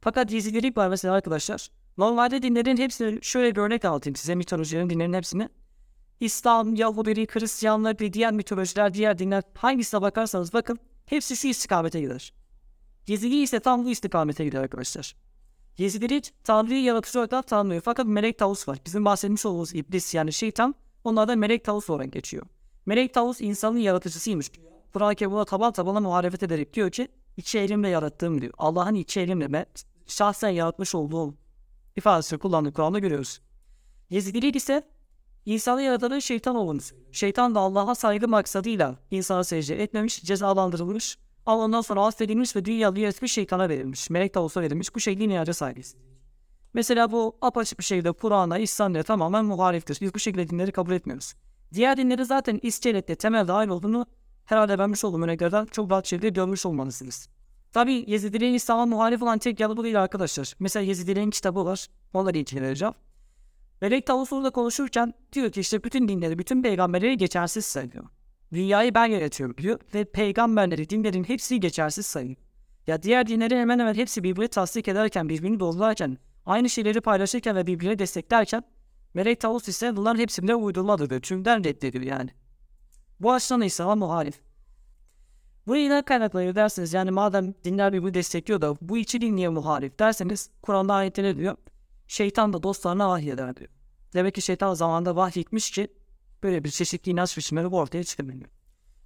Fakat gizlilik var mesela arkadaşlar. Normalde dinlerin hepsini şöyle bir örnek anlatayım size mitolojilerin dinlerin hepsini. İslam, Yahudi, Hristiyanlar ve diğer mitolojiler, diğer dinler hangisine bakarsanız bakın hepsi şu istikamete gider. Yezidi ise tam bu istikamete gidiyor arkadaşlar. Yezidilik Tanrı'yı yaratıcı olarak tanımlıyor. Fakat melek tavus var. Bizim bahsetmiş olduğumuz iblis yani şeytan onlardan melek tavus olarak geçiyor. Melek tavus insanın yaratıcısıymış. Kur'an-ı Kerim buna taban tabana muharefet ederek diyor ki iki elimle yarattığım diyor. Allah'ın iki elimle ben şahsen yaratmış olduğum ifadesini kullandığı Kur'an'da görüyoruz. Yezidilik ise insanı yaratanın şeytan olduğunu Şeytan da Allah'a saygı maksadıyla insana secde etmemiş, cezalandırılmış ama ondan sonra affedilmiş ve dünyayı yaratmış şeytana verilmiş. Melek de olsa verilmiş. Bu şekilde inaca sahibiz. Mesela bu apaçık bir şekilde Kur'an'a, İslam'la tamamen muhaliftir. Biz bu şekilde dinleri kabul etmiyoruz. Diğer dinleri zaten iskelette temelde aynı olduğunu herhalde vermiş olduğum örneklerden çok rahat şekilde görmüş olmalısınız. Tabi Yezidilerin İslam'a muhalif olan tek yanı bu değil arkadaşlar. Mesela Yezidilerin kitabı var. Onları inceleyeceğim. Melek Tavus'la konuşurken diyor ki işte bütün dinleri, bütün peygamberleri geçersiz sayıyor. Dünyayı ben yönetiyorum diyor ve peygamberleri, dinlerin hepsi geçersiz sayıyor. Ya diğer dinleri hemen hemen hepsi birbirini tasdik ederken, birbirini doğrularken, aynı şeyleri paylaşırken ve birbirini desteklerken Melek Tavus ise bunların hepsinde uydurmadır diyor. Tümden reddediyor yani. Bu açıdan İslam'a muhalif. Bu neden kaynaklanıyor derseniz yani madem dinler birbirini destekliyor da bu din niye muhalif derseniz Kur'an'da ayetleri diyor. Şeytan da dostlarına vahyeder diyor. Demek ki şeytan zamanında vahyetmiş ki böyle bir çeşitli inanç biçimleri ortaya çıkabiliyor.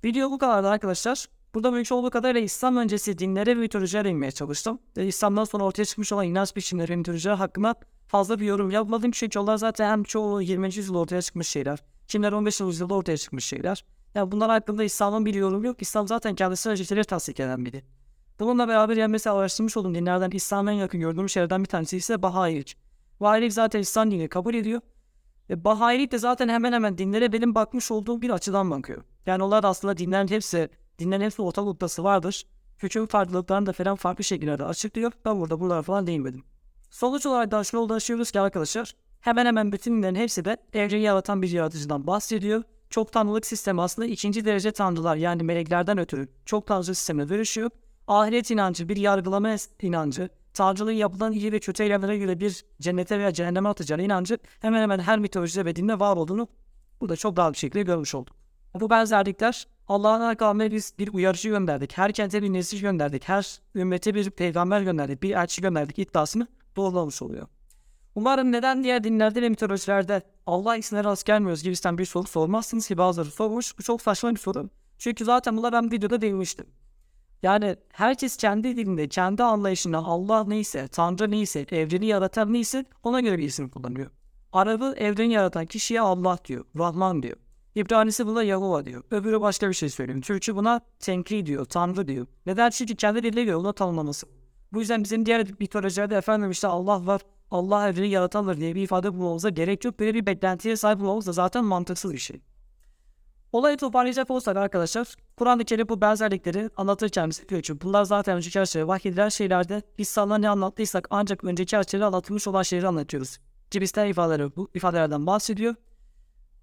Video bu kadardı arkadaşlar. Burada mümkün olduğu kadarıyla İslam öncesi dinlere ve mitolojilere inmeye çalıştım. Ve İslam'dan sonra ortaya çıkmış olan inanç biçimleri ve mitolojiler hakkında fazla bir yorum yapmadım. Çünkü onlar zaten hem çoğu 20. yüzyılda ortaya çıkmış şeyler. Kimler 15. yüzyılda ortaya çıkmış şeyler. Yani bunlar hakkında İslam'ın bir yorum yok. İslam zaten kendisine öncesileri tasdik eden biri. Bununla beraber yani mesela araştırmış olduğum dinlerden İslam'a en yakın gördüğüm şeylerden bir tanesi ise Bahailik. Bahailik zaten İslam dinini kabul ediyor. Ve Bahailik de zaten hemen hemen dinlere benim bakmış olduğum bir açıdan bakıyor. Yani onlar da aslında dinlerin hepsi, dinlerin hepsi ortak noktası vardır. Hüküm farklılıklarını da falan farklı şekillerde açıklıyor. Ben burada bunlara falan değinmedim. Sonuç olarak da şuna ulaşıyoruz ki arkadaşlar hemen hemen bütün dinlerin hepsi de evreni yaratan bir yaratıcıdan bahsediyor. Çok tanrılık sistemi aslında ikinci derece tanrılar yani meleklerden ötürü çok tanrı sistemine dönüşüyor. Ahiret inancı, bir yargılama inancı, tanrılığın yapılan iyi ve kötü eylemlere göre bir cennete veya cehenneme atacağına inancı hemen hemen her mitolojide ve dinde var olduğunu burada çok daha bir şekilde görmüş olduk. Bu benzerlikler Allah'ın kavmine biz bir uyarıcı gönderdik. Her kente bir nesil gönderdik. Her ümmete bir peygamber gönderdik. Bir elçi gönderdik iddiasını doğrulamış oluyor. Umarım neden diğer dinlerde ve mitolojilerde Allah ismine rast gelmiyoruz gibisinden bir soru sormazsınız ki bazıları sormuş. Bu çok saçma bir soru. Çünkü zaten bunlar ben videoda değinmiştim. Yani herkes kendi dilinde, kendi anlayışında Allah neyse, Tanrı neyse, evreni yaratan neyse ona göre bir isim kullanıyor. Arabı evreni yaratan kişiye Allah diyor, Rahman diyor. İbranisi buna Yahova diyor. Öbürü başka bir şey söylüyor. Türkçü buna Tenkri diyor, Tanrı diyor. Neden? Çünkü kendi diline göre ona tanımlaması. Bu yüzden bizim diğer mitolojilerde efendim işte Allah var, Allah evreni yaratandır diye bir ifade bulmamıza gerek yok. Böyle bir beklentiye sahip olmamız da zaten mantıksız bir şey. Olayı toparlayacak olsak arkadaşlar, Kur'an-ı Kerim bu benzerlikleri anlatırken bize diyor ki bunlar zaten önceki her şeye vahyedilen şeylerde biz sana ne anlattıysak ancak önceki her anlatılmış olan şeyleri anlatıyoruz. Cibisten ifadeleri bu ifadelerden bahsediyor.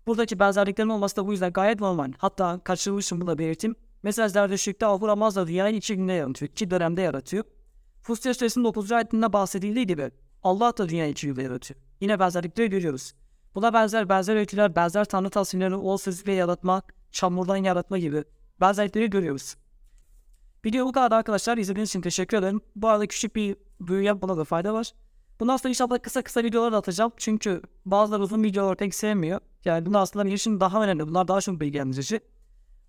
Buradaki benzerliklerin olması da bu yüzden gayet normal. Hatta kaçırılmışım bunu da belirteyim. Mesela Zerdüştlük'te Ahur Amaz'la dünyayı iki günde yaratıyor. iki dönemde yaratıyor. Fussiye Suresinin 9. ayetinde bahsedildiği gibi Allah da dünyayı iki yılda yaratıyor. Yine benzerlikleri görüyoruz. Buna benzer benzer öyküler, benzer tanrı tasvirleri, o sözle yaratma, çamurdan yaratma gibi benzerlikleri görüyoruz. Video bu kadar arkadaşlar. İzlediğiniz için teşekkür ederim. Bu arada küçük bir büyü yapmada da fayda var. Bundan sonra inşallah kısa kısa videolar da atacağım. Çünkü bazıları uzun videoları pek sevmiyor. Yani bunlar aslında benim için daha önemli. Bunlar daha çok bilgilendirici.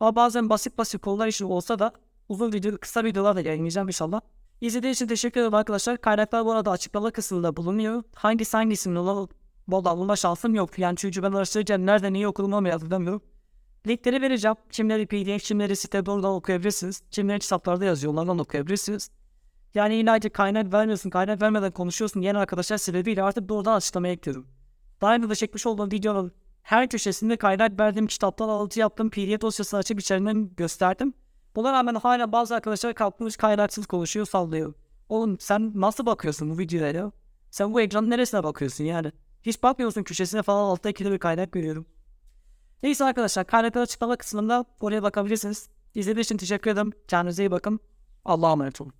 Ama bazen basit basit konular için olsa da uzun video, kısa videolar da yayınlayacağım inşallah. İzlediğiniz için teşekkür ederim arkadaşlar. Kaynaklar bu arada açıklama kısmında bulunuyor. Hangisi hangisinin olan Valla bulma şansım yok. Yani çünkü ben araştırırken nerede neyi okuduğumu ama hatırlamıyorum. Linkleri vereceğim. Kimleri PDF, kimleri sitede oradan okuyabilirsiniz. Kimleri kitaplarda yazıyor. Onlardan okuyabilirsiniz. Yani illa kaynak vermiyorsun, kaynak vermeden konuşuyorsun yeni arkadaşlar sebebiyle artık doğrudan açıklamaya ekliyorum. Daha önce de çekmiş olduğum videonun her köşesinde kaynak verdiğim kitaptan alıntı yaptım. PDF dosyasını açıp içeriğinden gösterdim. Buna rağmen hala bazı arkadaşlar kalkmış kaynaksız konuşuyor sallıyor. Oğlum sen nasıl bakıyorsun bu videoya ya? Sen bu ekranın neresine bakıyorsun yani? Hiç bakmıyorsun köşesine falan altta ikili bir kaynak görüyorum. Neyse arkadaşlar kaynaklar açıklama kısmında oraya bakabilirsiniz. İzlediğiniz için teşekkür ederim. Kendinize iyi bakın. Allah'a emanet olun.